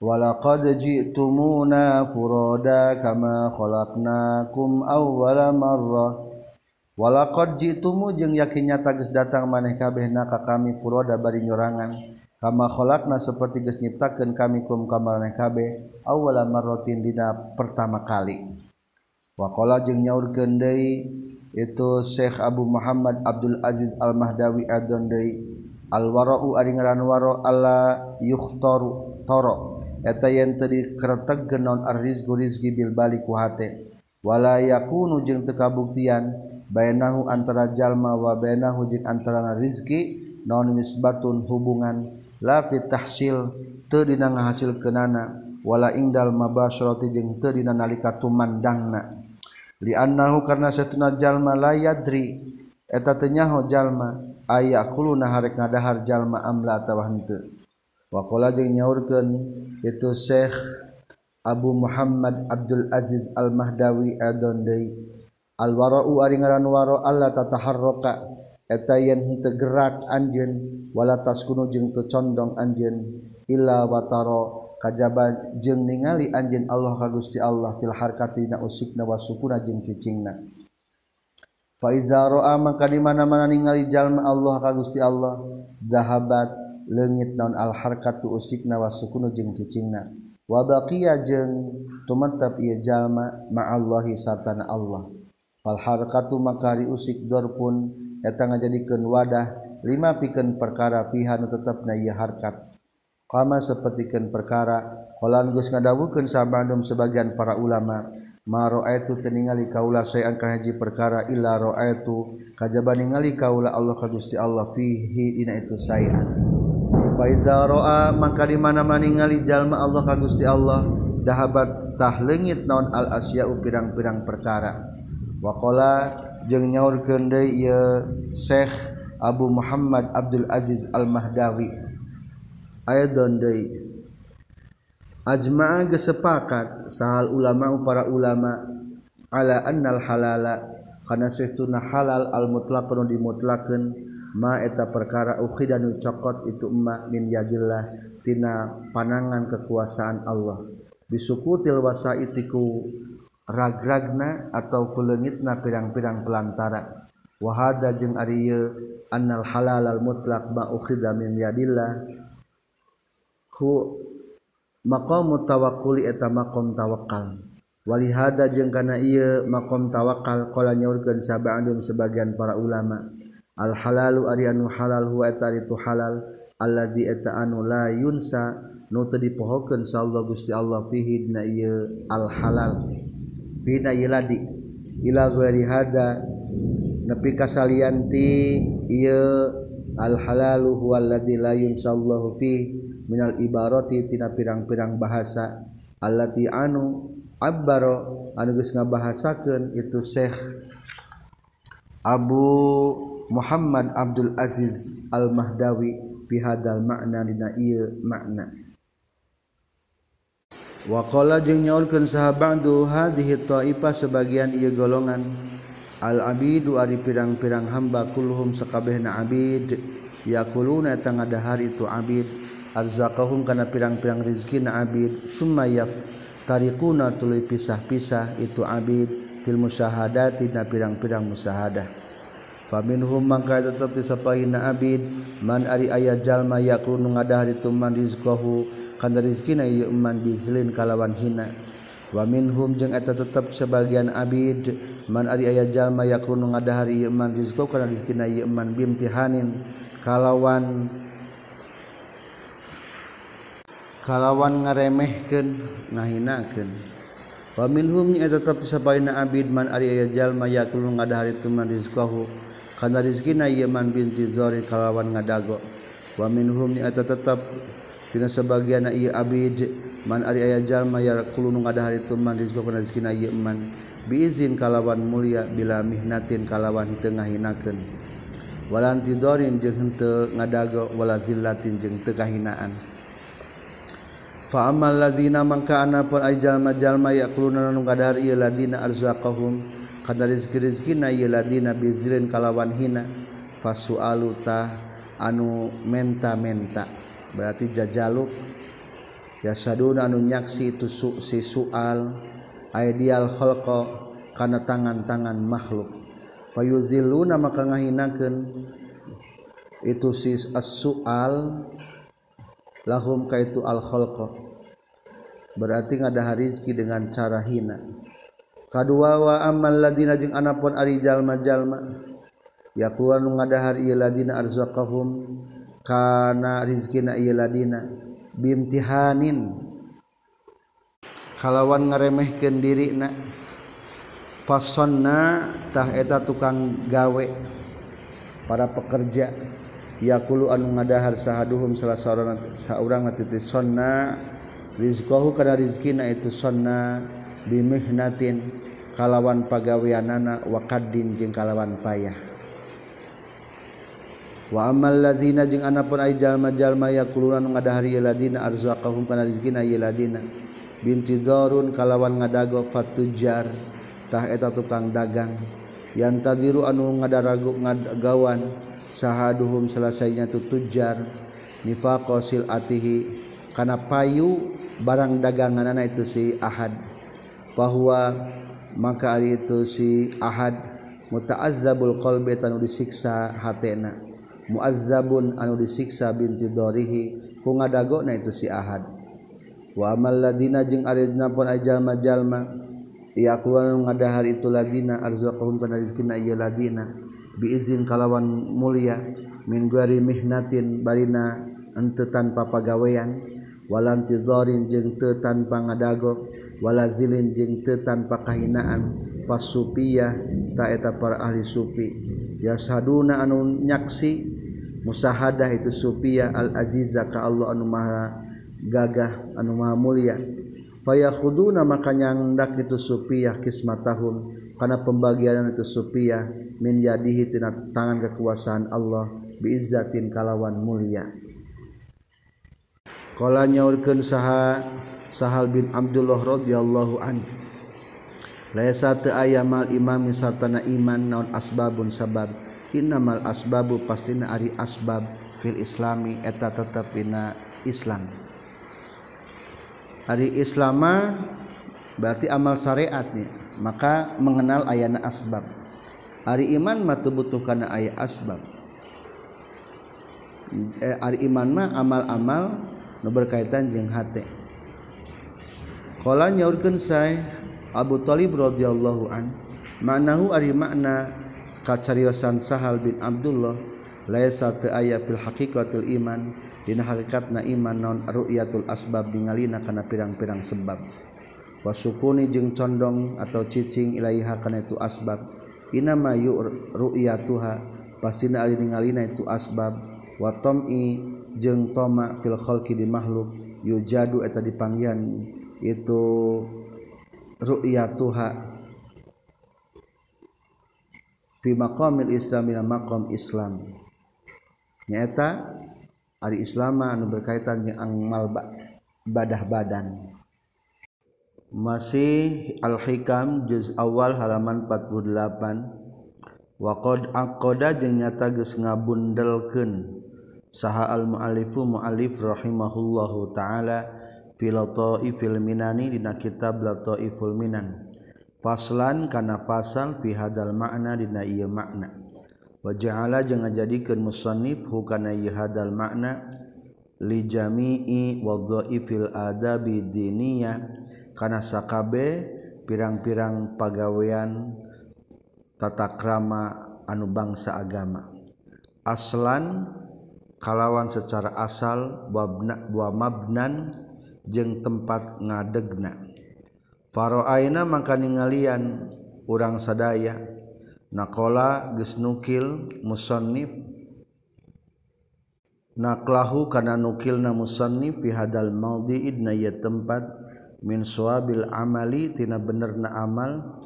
Walaqad ji'tumuna furada kama khalaqnakum awwala marrah walaqad ji'tumu jeung yakinnya tagis datang maneh kabehna ka kami furada bari nyorangan. Kama khalaqna seperti geus nyiptakeun kami kum ka maneh kabeh awwala marratin dina pertama kali. Waqala jeung nyaurkeun deui itu Syekh Abu Muhammad Abdul Aziz Al Mahdawi Adondai alwarau ari ngaran waro alla yukhtaru toro. Eta yen teu dikreteg naon arrizqu rizqi bil bali ku hate. Wala yakunu jeung teu kabuktian bainahu antara jalma wa bainahu jeung antara rizqi naon nisbatun hubungan. La fi tahsil teu dina ngahasilkeunana. Wala indal mabasyarati jeung teu dina nalika tumandangna. Li annahu karna satuna jalma la yadri eta teu nyaho jalma. ayakulu naharek ngadahar jalma amla atawa henteu. Wakola jeung nyaurkeun itu Syekh Abu Muhammad Abdul Aziz Al Mahdawi adon deui al wara'u ari ngaran wara Allah tataharraka eta yen henteu gerak anjeun wala taskunu jeung teu condong anjeun illa wataro kajaban jeung ningali anjeun Allah ka Gusti Allah fil harkatina usikna wasukuna jeung cicingna. Faizaroa maka di mana-mana ningali jalma Allah ka Gusti Allah dahabat leungit naon al harkatu usikna wa sukunu jeung cicingna. Wa baqiya jeung tumetep ieu jalma ma'allahi satana Allah. Fal harkatu makari usik usik dorpun eta ngajadikeun wadah lima pikeun perkara pihan tetepna ieu harkat. Kama sepertikan perkara qalan geus ngadawuhkeun sabandum sebagian para ulama. maroaitu teningali kaula saya angka haji perkara illa roaitu kajaba ningali kaula Allah ka Gusti Allah fihi ina itu saya. Faiza roa mangka di mana-mana ningali jalma Allah ka Gusti Allah dahabat tah lengit naon al asya'u pirang-pirang perkara. Waqala jeung nyaurkeun deui ieu Syekh Abu Muhammad Abdul Aziz Al Mahdawi ayat deui ajma'a gesepakat sahal ulama para ulama ala annal halala kana sahtuna halal al mutlaqun dimutlaqkeun ma eta perkara ukhidanu cokot itu emma min yadillah tina panangan kekuasaan Allah. Bisukutil wasaitiku ragragna atau kulengitna pirang-pirang pelantara. Wahada jeung ariye annal halal al mutlaq ma ukhida min yadillah ku maqamu tawakkuli eta maqam tawakal walihada jeung kana ieu maqam tawakal qala nyaurkeun sabandum sebagian para ulama. Al halalu ari anu halal huwa eta itu halal alladzi eta anu la yunsa nu teu dipohokeun sallallahu Gusti Allah fihi dina ieu al halal. Bina yeladi ila ghairi hada nepi kasalianti ieu al halalu huwa alladzi la yunsa Allahu fihi minal ibarati tina pirang-pirang bahasa allati anu abbaro anu geus ngabahasakeun itu Syekh Abu Muhammad Abdul Aziz Al-Mahdawi bihadal makna dina ieu makna Waqala jeung nyaurkeun sahabadu hadhihi taifa sebagian ieu golongan. Al-abidu ari pirang-pirang hamba kulhum sakabehna abid. Yakuluna tangada hari itu abid. arzakahum kana pirang-pirang rizki na abid sumayaf tarikuna tuluy pisah-pisah itu abid fil musyahadati na pirang-pirang musyahadah. Faminhum mangka tetep disapahin na abid man ari aya jalma yakunu ngadah dituman rizqahu kana rizkina ieu man bizlin kalawan hina. Wa minhum jeung eta tetep sebagian abid man ari aya jalma yakunu ngadah ieu man rizqahu kana rizkina ieu man bimtihanin kalawan kalawan ngaremehkeun ngahinakeun. Wa minhum nya tetep sabaina abid man ari aya jalma yakul ngadahari tuman rizqahu kana rizkina man binti zari kalawan ngadago. Wa minhum nya tetep tina sebagian ieu abid man ari aya jalma yakul ngadahari tuman rizqahu kana rizkina man. Biizin kalawan mulia bila mihnatin kalawan teu ngahinakeun. Walantidorin jeung henteu ngadago wala zillatin jeung teu kahinaan. Faamal ladina mangka anapun ay jalma jalma yakuluna nu kadahar ieu ladina arzaqahum. Kana rizki-rizkina ieu ladina bizrin kalawan hina. Fasualuta anu menta-menta. Berarti jajaluk. Yasaduna anu nyaksi itu su, si sual. Ideal khalqa kana tangan-tangan makhluk. Payuziluna maka ngahinakeun. Itu si as-sual lahum kaitu al khalqa berarti ngadah rizki dengan cara hina. Kadua wa ammal ladina jeung anapun ari jalma-jalma. Yakulan ngadahar ieu ladina arzaqahum kana rizkina ieu ladina. Bimtihanin. Kalawan ngaremehkeun dirina. Fasonna tah eta tukang gawe. Para pekerja. yakulu anu ngadahar sahaduhum salah seorang saurang titi sonna. Rizqahu kana rizkina itu sonna bimihnatin kalawan pagaweanana wa qaddin jeung kalawan payah. Wa amal ladzina jeung anapun ai jalma-jalma yaquluna ngadahari ladina arzaqahum kana rizqina ladina. Bintidharun kalawan ngadago fatujar tah eta tukang dagang. Yang tadiru anu ngadaragu ngagawan sahaduhum selesainya tutujar nifakosil atihi karena payu barang dagangan anak itu si ahad. Bahwa maka hari itu si ahad. Muta'azzabul qalbi tanu disiksa hatena. Muazzabun anu disiksa binti dorihi pungadagona itu si ahad. Wa amal ladina jeung aridna pun ajalma jalma iya kulan ngadahar itu ladina arzaqahum kana rizqina ieu ladina. biizin kalawan mulia min guari mihnatin barina ente tanpa pagawean walam tidorin jeung teu tanpa ngadago wala zilin jeung teu tanpa kahinaan pas supiyah taeta para ahli supi. Yasaduna anu nyaksi musahadah itu supiyah al aziza ka Allah anu maha gagah anu maha mulia. Fayakuduna maka nyandak itu supiyah kismatahum karena pembagian itu supiyah min yadihi tina tangan kekuasaan Allah biizzatin kalawan mulia. Qala nyaurkeun saha Sahal bin Abdullah radhiyallahu an. Laisa teu aya mal imam sartana iman naon asbabun sabab. Innamal asbabu pastina ari asbab fil islami eta tetep dina Islam. Ari islama berarti amal syariatnya maka mengenal ayana asbab. Ari iman mah butuh kana aya asbab. Eh, Ari iman mah amal-amal nu berkaitan jeung hate. Qala nyaurkeun saya Abu Thalib radhiyallahu an manahu ari makna kacariosan Sahal bin Abdullah laisa teu aya fil haqiqatil iman dina hakikatna iman non ru'yatul asbab ningalina kana pirang-pirang sebab. wasukuni jeung condong atau cicing ilaiha kana itu asbab. Inama yu ru'yatuha. Pastina ari ningalina itu asbab. Wa tam'i jeung toma fil khalqi di makhluk. Yujadu eta dipanggian itu ru'yatuha. Fi maqamil islam dina maqam islam. Nyata ari islama anu berkaitan jeung amal badah badan. masih al-hikam juz awal halaman 48 waqad aqada jeung nyata geus ngabundelkeun saha al-muallifu muallif rahimahullahu taala fil lataifil minani dina kitab lataiful minan. Faslan kana pasal fi hadal makna dina ieu makna wa ja'ala jeung ngajadikeun musannif hukana ieu hadal makna li jami'i wadhaifil adabi diniyah kana sakabe pirang-pirang pagawean tata krama anu bangsa agama. Aslan kalawan secara asal wabna wa mabnan jeung tempat ngadegna. Faroaina mangka ningalian urang sadaya. Nakola geus nukil musannif naklahu kana nukilna musannif fi hadal maudhi'id na ya tempat min suabil amali tina benerna amal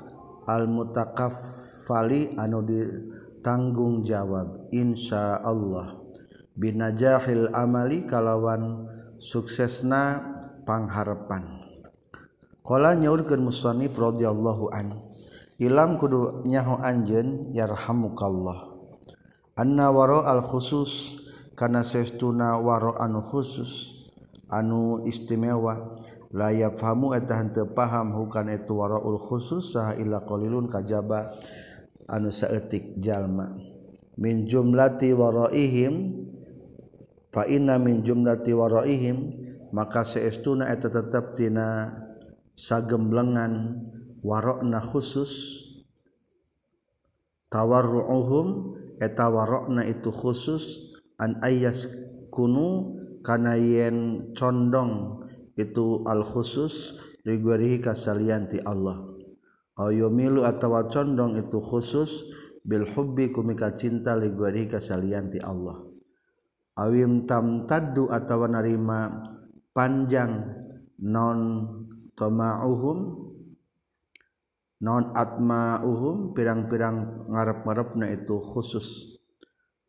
al mutakaffali anu ditanggung jawab insya Allah. Binajahil amali kalawan suksesna pangharepan qala nyaurkeun musannif radhiyallahu an ilam kudu nyaho anjeun yarhamukallah. Anna waro al khusus karena saestuna waro anu khusus anu istimewa layap famu etahan paham hukan itu waraul khusus sah ila qalilun kajaba anu saeutik jalma. Min jumlati waraihim fa inna min jumlati waraihim maka seestuna eta tetep tina sagemblengan warokna khusus tawarruuhum eta warokna itu khusus an ayas kunu kana yen condong itu al-khusus rigwarihi kasalianti Allah. Ayomilu atawa condong itu khusus bil hubbi kumika cinta ligwarihi kasalianti Allah. Awim tam taddu atawa narima panjang non tama'uhum non atma'uhum pirang-pirang ngarep-ngarepna itu khusus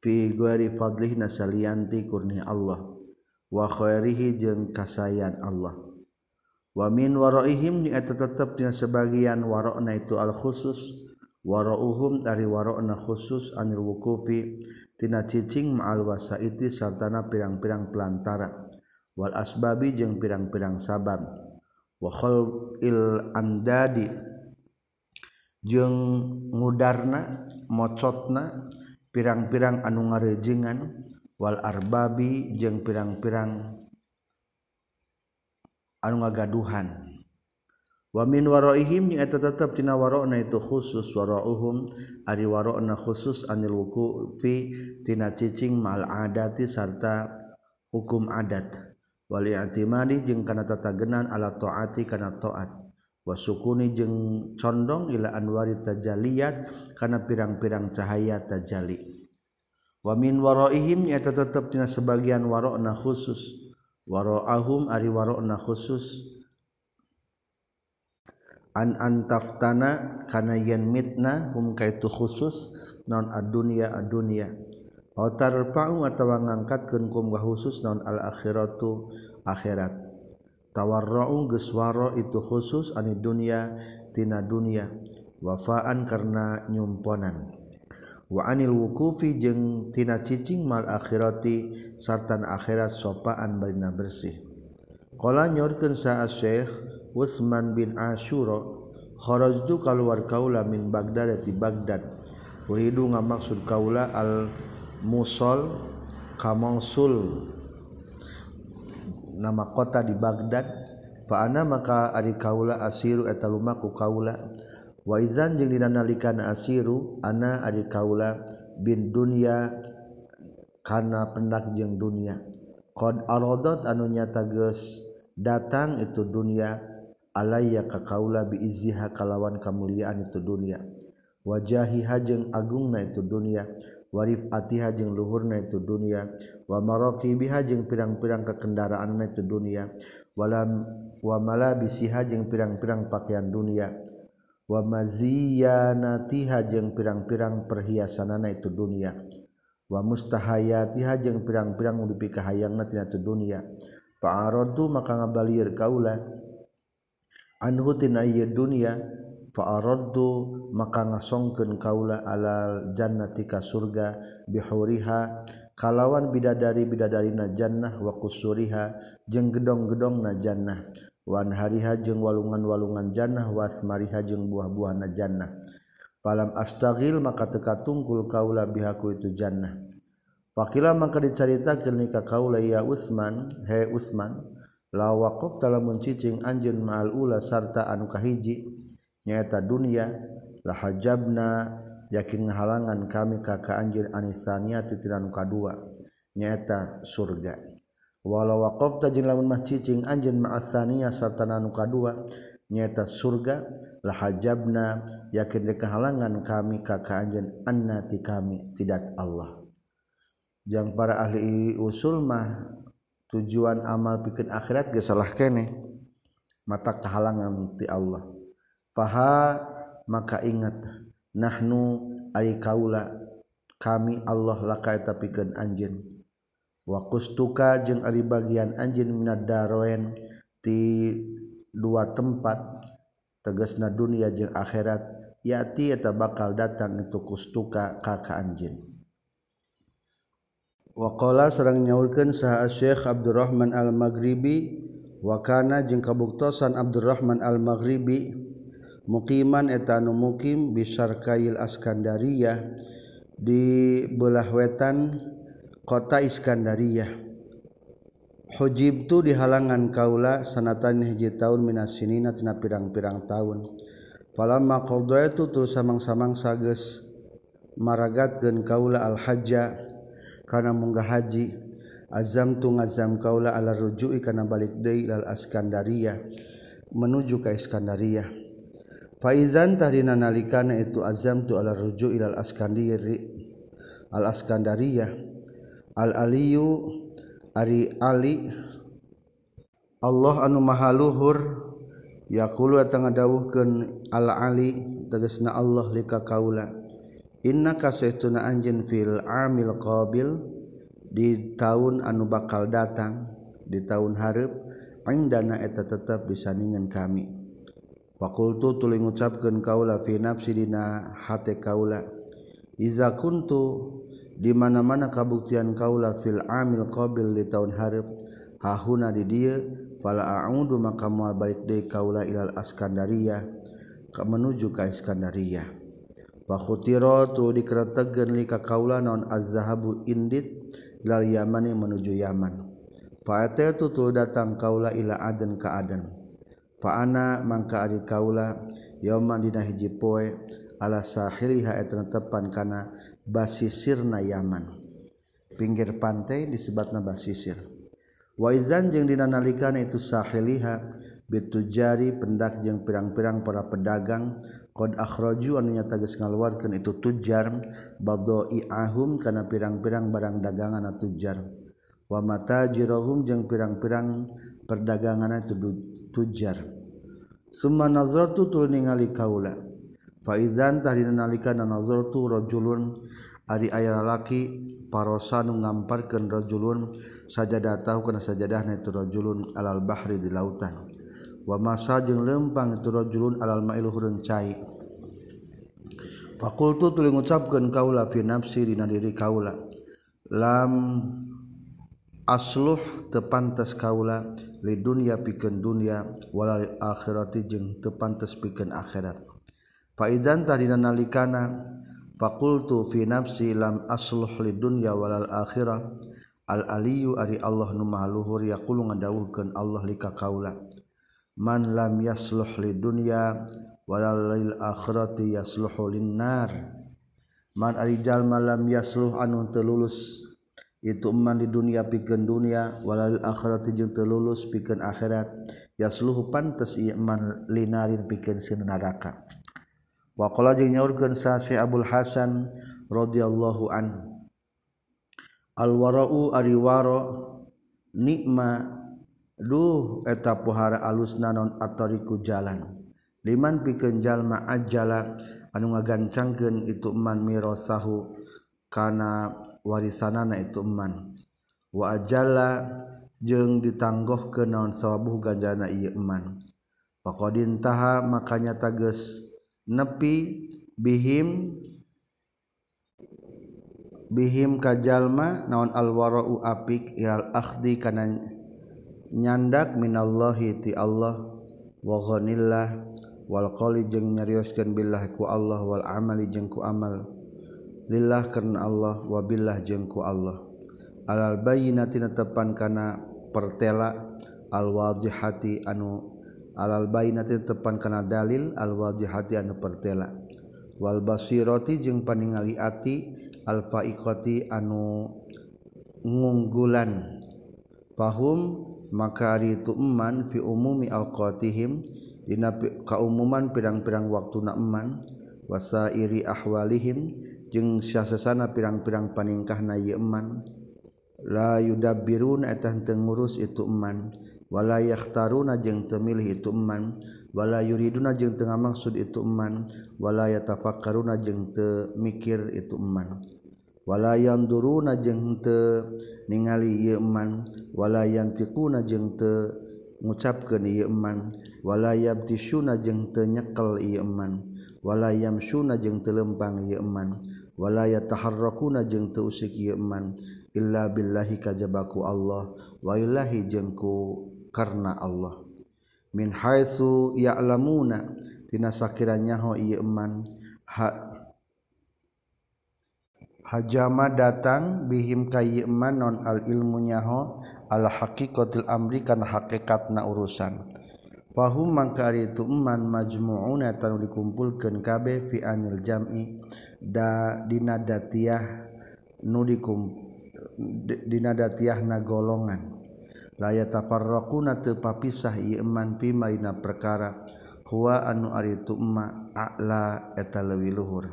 figuari fadlih nasalianti kurni Allah wa khairihi jeung kasayan Allah. Wa min waraihim eta tetepnya sebagian warokna itu al khusus warauhum dari warokna khusus anil wukufi tina cicing ma'al wasaiti sartana pirang-pirang pelantara wal asbabi jeung pirang-pirang sabab wa khalil andadi jeung ngudarna mocotna pirang-pirang anu ngarejengan wal arbabi jeung pirang-pirang anu ngagaduhan. Wa min waraihim ni eta tetep dina warona itu khusus warauhum ari warona khusus anil wuqufi dina cicing mal adati sarta hukum adat. Wali i'timadi jeung kana tatagenan ala taati kana taat. wasukuni jeung condong ila anwari tajaliyat kana pirang-pirang cahaya tajali. Wa min waraihim eta tetep tina sebagian warona khusus. Waraahum ari warona khusus. An antaftana kana yen mitna hum kaitu khusus non adunya adunya aw tarfa'u atawa ngangkatkeun kum khusus non al akhiratu akhirat. tawarra'u geus waro itu khusus ani dunya tina dunya wafaan karena nyumponan. Wa anil wukufi jeung tina cicing mal akhirati sartan akhirat sopaan barina bersih. Qala nyorkeun sa syekh Utsman bin Asyura kharajtu kaluar kaula min Baghdad ti Baghdad. Uridu ngamaksud kaula al musol ka nama kota di Baghdad. Faana maka ari kaula asiru eta lumaku kaula. Wa izan jeung dina nalikana asiru ana ari kaula bin dunya kana pendak jeung dunya. Qad aradat anu nyata geus datang itu dunya alayya ka kaula bi izziha kalawan kamuliaan itu dunya. Wajahi jeung agungna itu dunya. warif atiha jeung luhurna itu dunia wa maraqi biha jeung pirang-pirang kekendaraan itu dunia walam wa malabisiha jeung pirang-pirang pakaian dunia wa maziyanatiha jeung pirang-pirang perhiasanana itu dunia wa mustahayatiha jeung pirang-pirang udupi kahayangna tina itu dunia. Fa'aradu maka ngabalir kaula anhu tina ieu dunia fa'araddu maka ngasongkeun kaula alal jannati ka surga bihuriha kalawan bidadari bidadarina jannah wa kusuriha jeung gedong-gedongna jannah. Wan hariha jeung walungan-walungan jannah wasmariha jeung buah-buahna jannah. Falam astagil maka teka tungkul kaula bihaku itu jannah. Pakila maka dicaritakeun ka kaula ya Utsman he Utsman la waqaf talamun cicing anjeun ma'al ula sarta anu kahiji. Nyaeta dunia la hajabna yakin ngahalangan kami ka ka anjeun anisania titiran kadua nyaeta surga. Walau waqafta jeung lamun mah cicing anjeun ma'asania sarta anu kadua nyaeta surga la hajabna yakin dekahalangan kami ka ka anjeun annati kami tidak Allah. Yang para ahli usul mah tujuan amal bikin akhirat ge salah kene. Mata kehalangan ti Allah paha maka ingat nahnu ari kaula kami Allah laka eta pikeun anjeun. Wa kustuka jeung ari bagian anjeun minad daroen ti dua tempat tegasna dunia jeung akhirat yati eta bakal datang itu kustuka ka ka anjeun Waqala sareng nyaurkeun saha Syekh Abdurrahman Al-Maghribi wa kana jeung kabuktosan Abdurrahman Al-Maghribi mukiman etanu mukim bisarkail Askandariyah di belah wetan kota Iskandariyah. Hojib tu di halangan kaula sanatan hiji tahun minasinina tina pirang-pirang tahun. Falamma qadaitu terus samang-samang sages maragatkeun kaula al-hajja kana munggah haji. Azam tu ngazam kaula ala ruju'i kana balik deui lal Askandariyah menuju ka Iskandariyah. faizan tahrina nalikana itu azam tu ala rujuk ilal askandiri al askandariyah. Al aliyu ari ali. Allah anu maha luhur. Yaqulu tengah dawuhkeun al ali tegasna Allah lika kaula. Innaka saytuna anjeun fil amil qabil di tahun anu bakal datang di tahun hareup indana eta tetap disandingan kami. Fakultu tuli ngucapkan kaula fi nafsi dina hati kaula. Iza kuntu di mana-mana kabuktian kaula fil amil qabil di tahun harib hahuna di dia fala a'udu maka mual balik deui kaula ilal askandariyah ka menuju ka iskandariyah. Wa khutira tu dikeretegeun li ka kaula naon az-zahabu indit lal yamani menuju yaman. Fa ataitu tu datang kaula ila adan ka adan. Fa'ana mangka ari kaula yauman dina hiji poe ala sahiliha etna tepan kana basisirna Yaman. Pinggir pantai disebutna basisir. Wa idzan jeung dina nalikana itu sahiliha bitujari pendak jeung pirang-pirang para pedagang akhraju anunya tagis ngaluarkan itu tujar badoi ahum karena pirang-pirang barang dagangan tujar wa mata jirohum jeung pirang-pirang perdagangan itu tujar Summa nazartu tul ningali kaula. Fa idzan tahdina nalika nazartu rajulun ari aya lalaki parosa nu ngamparkeun rajulun sajadatahu kana sajadahna itu rajulun alal bahri di lautan. Wa masa jeung lempang itu rajulun alal ma'il hurun cai. Fakultu tuluy ngucapkeun kaula fi nafsi dina diri kaula. Lam asluh tepantes kaula lidunya piken dunia walal akhirati jeung tepantes piken akhirat. Faidan tadina nalikana fakultu fi nafsi lam asluh lidunya walal akhirah al aliyu ari Allah nu maha luhur yaqulu ngadawuhkeun Allah lika kaula man lam yasluh lidunya walal lil akhirati yasluhu linnar man ari jalma lam yasluh anu telulus itu eman di dunia pikeun dunia walal akhirat jeung teu lulus pikeun akhirat. Yasluhu pantes iman linarin pikeun sin neraka. Wa qala jeung nyaurkeun sa Syekh Abdul Hasan radhiyallahu anhu. Al wara'u ari wara nikma duh eta pohara alusna non atariku jalan. Liman pikeun jalma ajala anu ngagancangkeun itu eman mirasahu kana warisanana itu iman wa ajalla jeung ditanggoh ke naon sawabuh ganjana ieu iman faqadintaha makanya tages nepi bihim bihim kajalma naon alwara'u apik ilal akhdi kana nyandak minallahi ti Allah. Wa ghanillah wal qali jeung nyarioskeun billah ku Allah wal amali jeung ku amal. lillah karena Allah wabillah jengku Allah. Alal bayinatina tepan kana pertela alwajihati anu alal bayinatina tepan kana dalil alwajihati anu pertela. Wal basirati jeung paningali ati al faiqati anu ngunggulan. Fahum maka ari itu eman fi umumi awqatihim dina kaumuman pirang-pirang waktu na eman wasairi ahwalihim jeung syahsesana pirang-pirang paningkah na yeman la yudabirun teu tengurus itu eman. Wala yahtaruna jeung temilih itu eman. Wala yuriduna jeung tengah maksud itu eman. Wala yatafakkaruna jeung teu mikir itu eman. Wala yanduruna jeung teu ningali ieu eman. Wala yantiquna jeung teu ngucapkeun ieu eman. Wala yabtisuna jeung teu nyekel ieu eman. Wala yamsuna jeung teu lempang ieu eman. walaya taharrakuna jeung teu usik ieu iman illa billahi kajabaku Allah wailahi jeung ku karna Allah. Min haitsu ya'lamuna tina sakiranya ho ieu iman ha hajama datang bihim ka ieu iman non al ilmu nyaho al haqiqatil amri kana hakikatna urusan. Fahum mangkari itu iman majmu'una tanu dikumpulkeun kabeh fi anil jam'i da dadinadatiah nudikum dinadatiah na golongan laya taparraquna teu papisah ieu iman pimaina perkara huwa anu ari tu a'la eta leuwih luhur.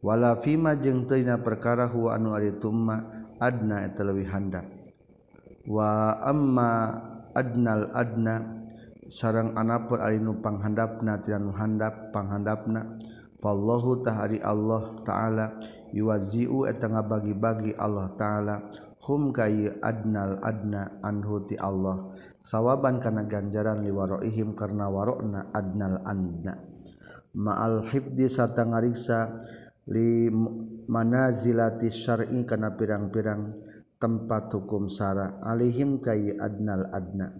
Wala fima jeung teu dina perkara huwa anu ari tu adna eta leuwih handap. Wa amma adnal adna sarang anapun ari nu panghandapna tina nu handap panghandapna Wallahu tahari Allah ta'ala yuwazi'u etengah bagi-bagi Allah ta'ala. Hum kayi adnal adna anhu ti Allah. Sawaban kana ganjaran liwaroihim karena warokna adnal adna ma'al hibdi serta ngariksa li manazilati syar'i kana pirang-pirang tempat hukum sara. Alihim kayi adnal adna.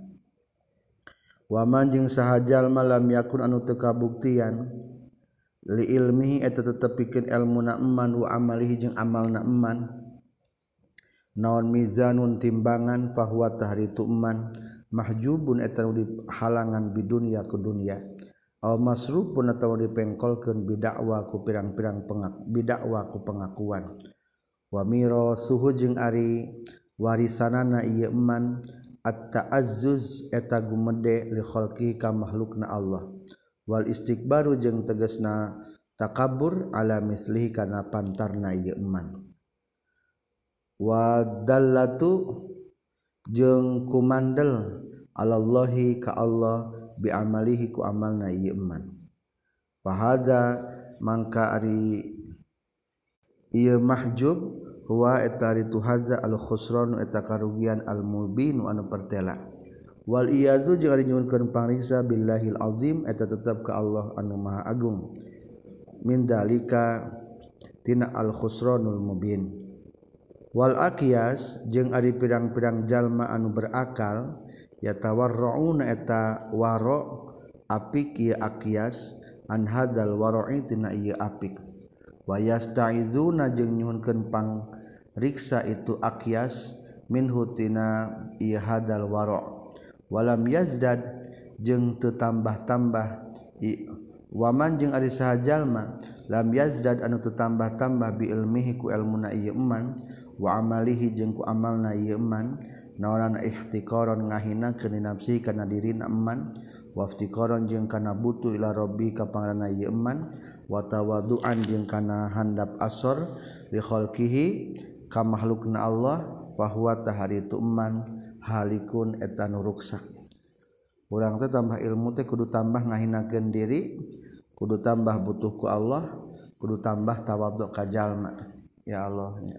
Waman jeung sahajal malam yakun anu tekabuktian li ilmihi eta tetep pikeun ilmu eman wa amalihi jeung amalna eman naon mizanun timbangan fahuwa tahri eman mahjubun eta di halangan bidunya ke dunya aw masrufun atawa dipengkolkeun bidakwa ku pirang-pirang pengak bidakwa ku pengakuan. Wa miro suhu jeung ari warisanana ieu eman at-ta'azzuz eta gumede li khalqi ka makhlukna Allah. Wal istighbaru jeung tegasna takabur ala mislihi kana pantarna ieu iman. Wadallatu jeung kumandel alallahi ka Allah bi amalihi ku amalna ieu iman. Fahaza mangka ari ieu mahjub huwa eta tuhaza al khusran eta karugian al mubin anu pertela. wal iyazu jeung nyuhunkeun pangriksa billahil azim eta tetep ka Allah anu maha agung. Min dalika tina al khusranul mubin. Wal aqyas jeung ari pirang-pirang jalma anu berakal yatawarrauna eta waro apik ieu aqyas an hadzal wara'i tina ieu apik. Wayastaizuna jeung nyuhunkeun pangriksa itu aqyas minhu tina ieu hadzal wara' walam yazdad jeung tetambah-tambah. Waman jeung ari sahajallma lam yazdad anu tetambah-tambah bi ilmihi ku ilmuna ieu iman wa amalihi jeung ku amalna ieu iman naolana ihtiqaron ngahina kana nafsi kana dirina iman wa iftiqaron jeung kana butuh ila rabbi ka pangaranna ieu iman wa tawaduan jeung kana handap asor li khalqihi ka makhlukna Allah fahuwa taharitu iman halikun etan nuruksak kurang teh tambah ilmu teh kudu tambah ngahinakeun diri kudu tambah butuh ku Allah kudu tambah tawadhu ka jalma. Ya Allah ya.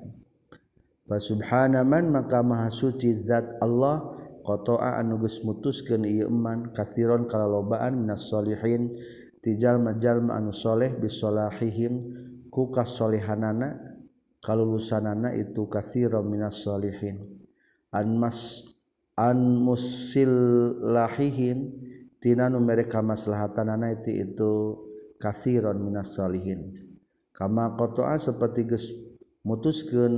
Fa subhanaman maka maha suci zat Allah qata'a anugus mutuskeun ieu iman katsiron kalalobaan minas solihin tijal majalma anu saleh bisolahihim ku kasolehanana kalulusanana itu katsiron minas solihin anmas an musil tina nu mereka maslahatanana itu itu kathiron minas solihin kama kotoa seperti gus mutuskeun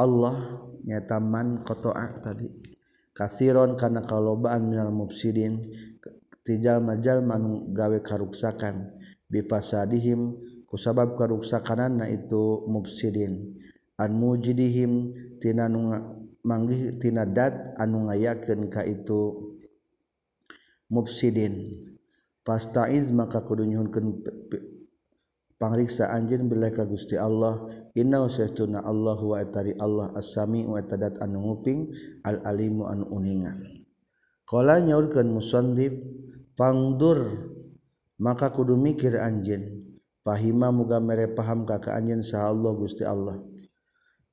Allah nyata man kotoa tadi. Kathiron kana kalobaan minal mufsidin tijal majal man gawe karuksakan. Bipasadihim kusabab karuksakanana itu mufsidin. An mujidihim tina manggihtina dat anu ngayaken ka itu mufsidin. Fastaiz maka kudu nyuhunkeun pangriksa anjeun billah ka Gusti Allah. Inna usaytuna Allah wa atari Allah as-sami wa tadat anu nguping al alimu anu uninga. Qala nyaurkeun musannif fangdur. Maka kudu mikir anjeun pahima muga mere paham ka ka anjeun sa Allah Gusti Allah.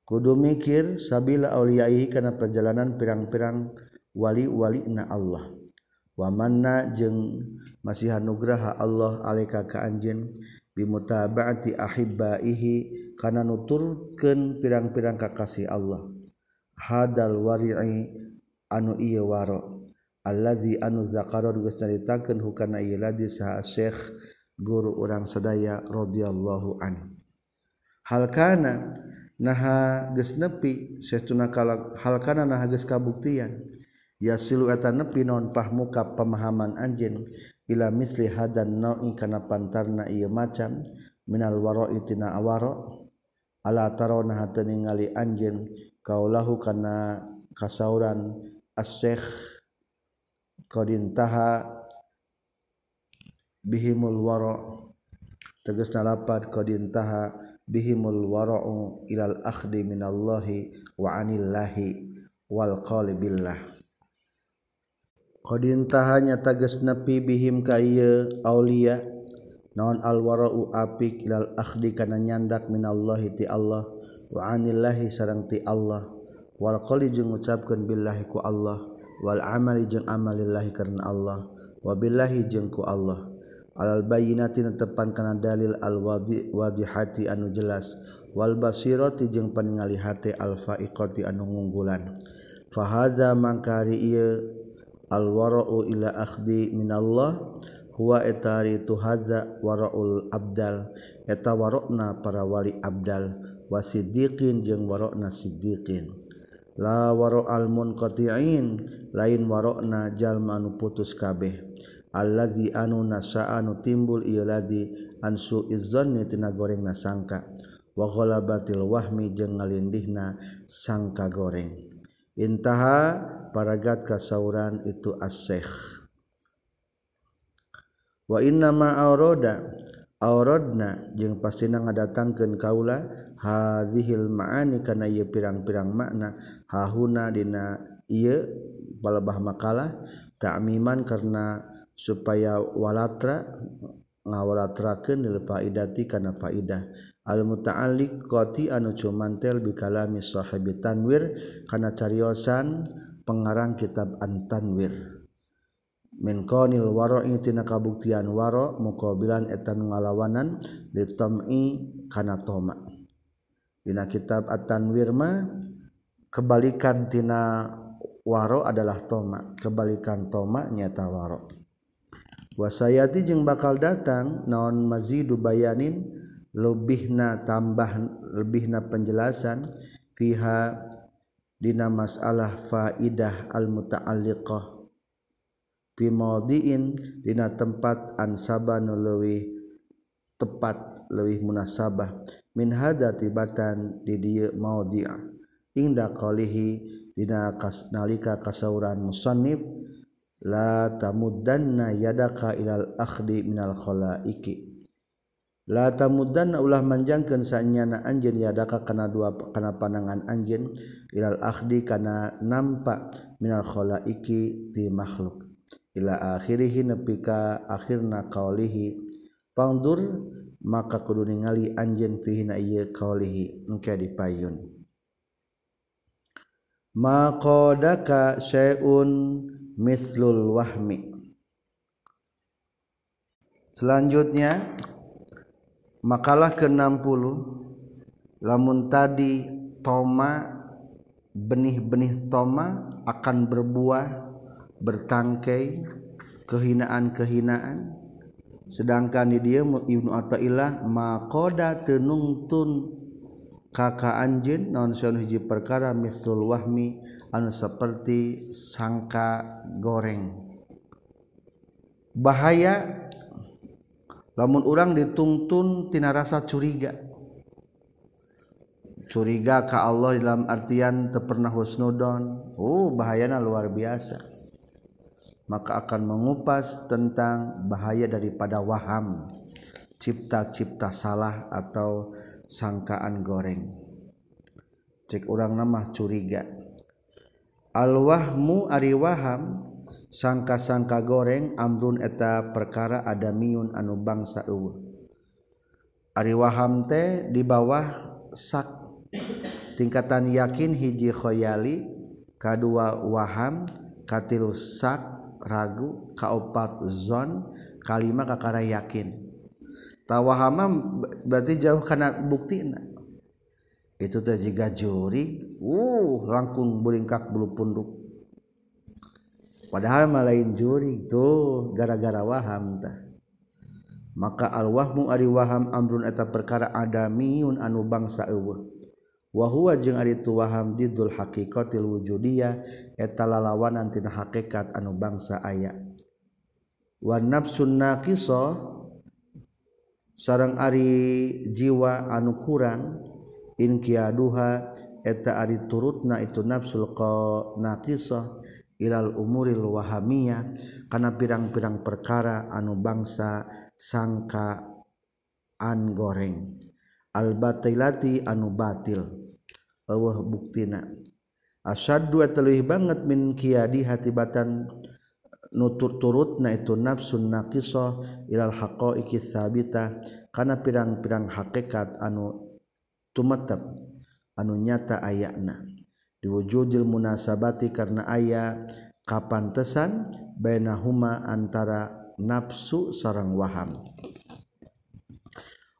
kudu mikir sabila auliyaihi kana perjalanan pirang-pirang wali-wali na Allah. Wa manna jeung masih anugraha Allah alaika ka anjeun bimutabaati ahibbaihi kana nuturkeun pirang-pirang kakasih Allah. Hadal wari'i anu ieu waro. Allazi anu zakara geus caritakeun hukana ieu ladi saha Syekh guru urang sadaya radhiyallahu an hal kana naha geus nepi saetuna kala hakeuna naha geus kabuktian. Yasilu eta nepi non pahmuka pemahaman anjeun. Ila misli hadan nau'i kana pantarna ieu macam minal wara'i tina awara ala tarona hate ningali anjeun kaulahu kana kasauran as-syekh qadintaha bihimul wara tegasna lapad qadintaha bihimul wara'u ilal akhdi minallahi wa anillahi wal qali billah. Qadintahanya tagas nepi bihim kaya aulia. Naon al wara'u apik ilal akhdi kana nyandak minallahi ti Allah wa anillahi sareng ti Allah. Wal qali jeung ngucapkeun billahi ku Allah wal amali jeung amalillahi karena Allah wa billahi jeung ku Allah. albayinati tepan kana dalil al wadi wadihati anu jelas. Wal basirati jeung paningali hati alfaiqati anu ngunggulan. Fahaza mangkari ieu alwara'u ila akhdi minallah huwa etari tu haza waraul abdal. Eta warokna para wali abdal wasidiqin jeung warokna siddiqin. La waro al munqati'in lain warokna jalma anu putus kabeh. allazi anu nasaanu timbul ieu ladi ansu izzanni tina goreng nasangka wa ghalabatil wahmi jeung ngalindihna sangka goreng. Intaha paragat kasauran itu as-syekh wa inna ma aurada auradna jeung pastina ngadatangkeun kaula hazihil maani kana ieu pirang-pirang makna hahuna dina ieu balabah makalah ta'miman karena supaya walatra ngawalatrakeun lil faidati kana faidah. Al muta'alliq qati anu cumantel bi kalami sahibi tanwir kana cariosan pengarang kitab antanwir. Min qanil wara'i tina kabuktian wara muqabilan etan ngalawanan li tam'i kana toma. Dina kitab at-tanwir ma kebalikan tina waro adalah toma. Kebalikan toma nyata waro' wasayati jeung bakal datang naon mazidu bayanin? Lebihna tambah lebihna penjelasan. Fiha dina masalah faidah al muta'alliqah fi maudiin dina tempat ansaba nu leuwih tepat lebih munasabah. Min hada tibatan di dia maudhi'a inda qalihi dina kas nalika kasauran musannif la tamuddanna yadaka ilal akhdi minal khalaiki. La tamuddanna ulah manjangkeun sanyana anjeun yadaka kana dua kana panangan anjeun ilal akhdi kana nampak minal khalaiki ti makhluk. Ila akhirih nepi ka akhirna qaulihi. Pangdur maka kudu ningali anjeun fihina ieu qaulihi engke dipayun. Maqadaka syai'un mislul wahmi. Selanjutnya makalah ke-60 lamun tadi toma benih-benih toma akan berbuah bertangkai kehinaan-kehinaan. Sedangkan di dia Ibnu Athaillah makoda tenungtun kakak anjin non hiji perkara? Mislul wahmi anu seperti sangka goreng. Bahaya. Lamun orang ditungtun tina rasa curiga. Curiga ke Allah dalam artian teu pernah husnudon. Oh bahayana luar biasa. Maka akan mengupas tentang bahaya daripada waham. Cipta-cipta salah atau sangkaan goreng. Cek orang nama curiga. Alwahmu ari waham sangka-sangka goreng amrun eta perkara ada miun anu bangsa eueuh. Ari waham teh di bawah sak. Tingkatan yakin hiji khoyali kadua waham katilu sak ragu kaopat zon kalima kakara yakin. tawahama berarti jauh karena bukti itu teh jika juri. Uh langkung beringkak bulu punduk. Padahal mah lain juri tuh gara-gara waham tah. Maka al-wahmu ari waham amrun eta perkara adamiyun anu bangsa eueuh. Wa huwa jeung ari tu waham didul haqiqatil wujudiyah eta lalawanan tina hakikat anu bangsa aya. Wa nafsun naqisah sarang Ari jiwa anu kurang inkiaduha eta ari turutna itu nafsul qa ilal umuril wahamiyah kana pirang-pirang perkara anu bangsa sangka an goreng. Al batilati anu batil eueuh buktina. Asyaddu teluih banget min kiadi hatibatan nutur-turut na itu nafsun naqisoh ilal haqaiqi iki sabita kana pirang-pirang hakikat anu tumetep anu nyata ayakna diwujudil munasabati karena aya kapantesan bainahuma antara nafsu sarang waham.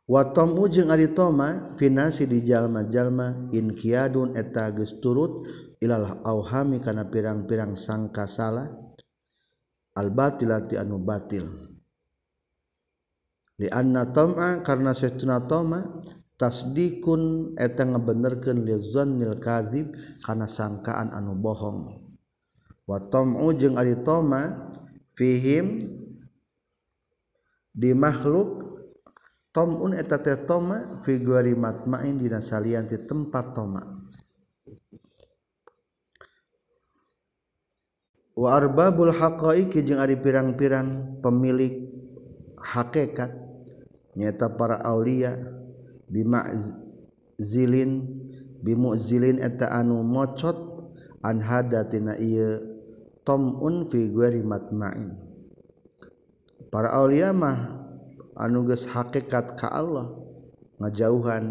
Watomu jeung ari toma finasi di jalma-jalma inkiadun eta geus turut ilal auhami kana pirang-pirang sangka salah albatilati anu batil. Di anna tam'a karena saestuna tama tasdikun eta ngabenerkeun li zannil kadzib kana sangkaan anu bohong. Wa tam'u jeung ari tama fihim di makhluk tam'un eta teh tama fi guari matma'in dina salian ti tempat tama. warbabul haqaiki jeung ari pirang-pirang pemilik hakekat nyata para Aulia bimakzilin bimuzilin eta anu mocot anhadatina ieu tomun fi ghairi matma'in. Para aulia mah anu geus hakikat ka Allah ngajauhan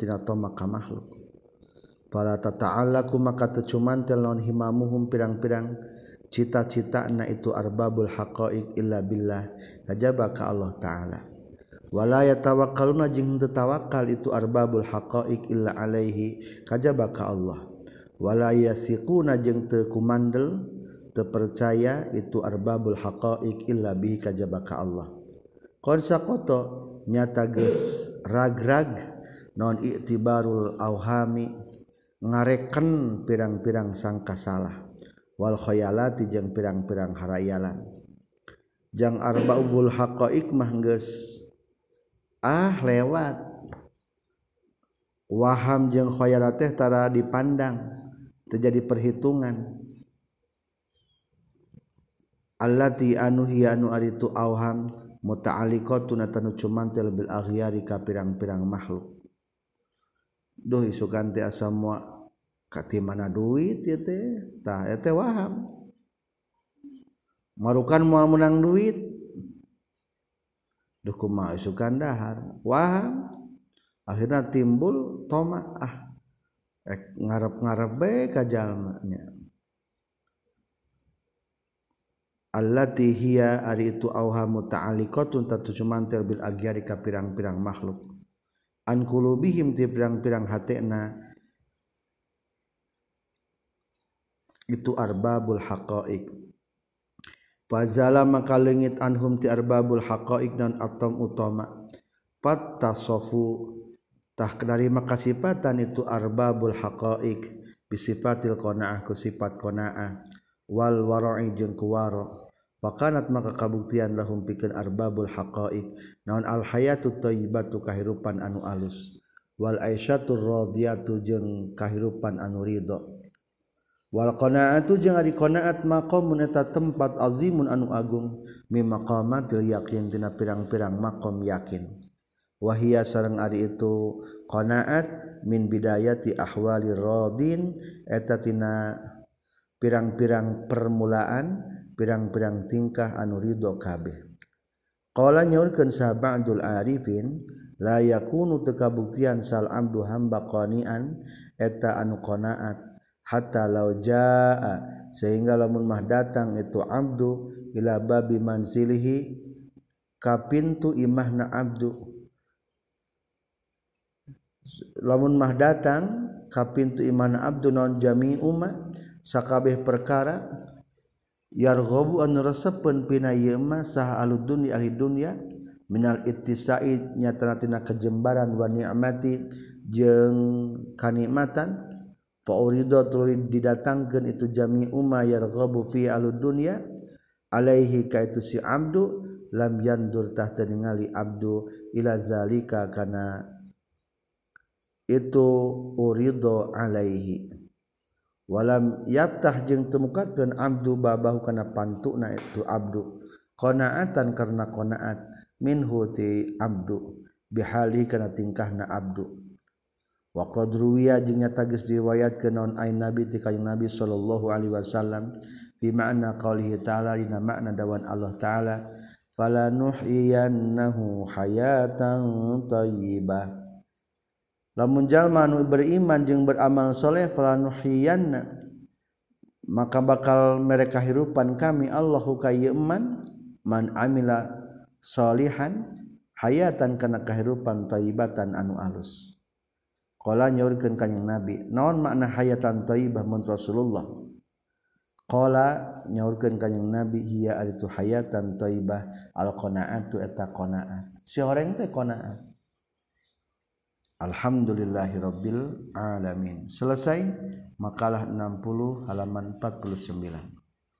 tina toma ka makhluk. Para tata'allaku maka tecumantel telon himamuhum pirang-pirang cita-cita na itu arbabul haqaiq illa billah. Kajaba ka Allah taala. Wala yatawakkaluna jeung teu tawakal itu arbabul haqaiq illa alaihi. Kajaba ka Allah. Wala yathiquna jeung teu kumandel teu percaya itu arbabul haqaiq illa bihi. Kajaba ka Allah. Qad saqata nyata geus ragrag non i'tibarul auhami ngareken pirang-pirang sangka salah. wal khayalati jeung pirang-pirang harayalan. Jang arbaul haqaiq mah geus ah lewat. Waham jeung khoyalat teh tara dipandang terjadi perhitungan. Allati anu ari aritu awham muta'alliqatun tanu cumantil bil aghyari ka pirang-pirang makhluk. Duh isukan teh asam kati mana duit ya teh. Tah eta waham. Marukan moal menang duit. Duh isukan dahar. Waham. Akhirnya timbul toma ah ngarep-ngarep bae ka jalmanya. Allati hiya ari itu auha muta'alliqatun tatu cumantel bil agyari ka pirang-pirang makhluk. An qulubihim ti pirang-pirang hatena itu arbabul haqaiq. Fazala maka leungit anhum ti arbabul haqaiq dan atom utama. Fattasafu tah dari makasipatan itu arbabul haqaiq bisifatil qanaah ku sifat qanaah. Wal wara'i jeung ku wara pakanat maka kabuktian lahum pikeun arbabul haqaiq. Naon al hayatu thayyibatu kahirupan anu alus. Wal aisyatur radiyatu jeung kahirupan anu ridho wal qanaatu jeung ari qanaat maqamun eta tempat azimun anu agung mimaqamatil yaqin dina pirang-pirang maqam yakin. Wahia sareng ari itu qanaat min bidayati ahwali radin eta tina pirang-pirang permulaan pirang-pirang tingkah anu ridho kabeh. Qala nyaurkeun sahabatul arifin la yakunu tekabuktian sal abdu hamba qanian eta anu qanaat hatta law jaa sehingga lamun mah datang itu Abdu bila babi manzilihi ka pintu imahna Abdu. Lamun mah datang kapintu imahna Abdu non jami umma sakabeh perkara yarghabu an rasapun pina yema sah aludun di ahli dunya minal ittisai nyatana tina kejembaran wa ni'mati jeung kanikmatan. Fa urida tuluy didatangkeun itu jami umma yarghabu fi alud dunya. Alaihi ka itu si abdu lam yandur ningali abdu ila zalika kana. Itu urido alaihi. Walam yaftah jeung temukakeun abdu babahu kana pantukna itu abdu. Qanaatan karena qanaat. Minhu ti abdu. Bihali kana tingkahna abdu waqad ruwiya jeung nyata geus diriwayatkeun naon ain nabi ti kanjeng nabi sallallahu alaihi wasallam. Fi ma'na qaulihi ta'ala dina makna dawan Allah ta'ala fala nuhyiyannahu hayatan thayyibah lamun jalma anu beriman jeung beramal soleh fala nuhyiyanna maka bakal mereka hirupan kami Allahu ka iman man amila solihan hayatan kana kahirupan thayyibatan anu alus. Qala nyaurkeun ka Nabi, naon makna hayatan thayyibah mun Rasulullah? Qala nyaurkeun ka Nabi hiya aritu hayatan thayyibah al qanaatu eta qanaat. Sioreng teh qanaat. Alhamdulillahirabbil alamin. Selesai makalah 60 halaman 49.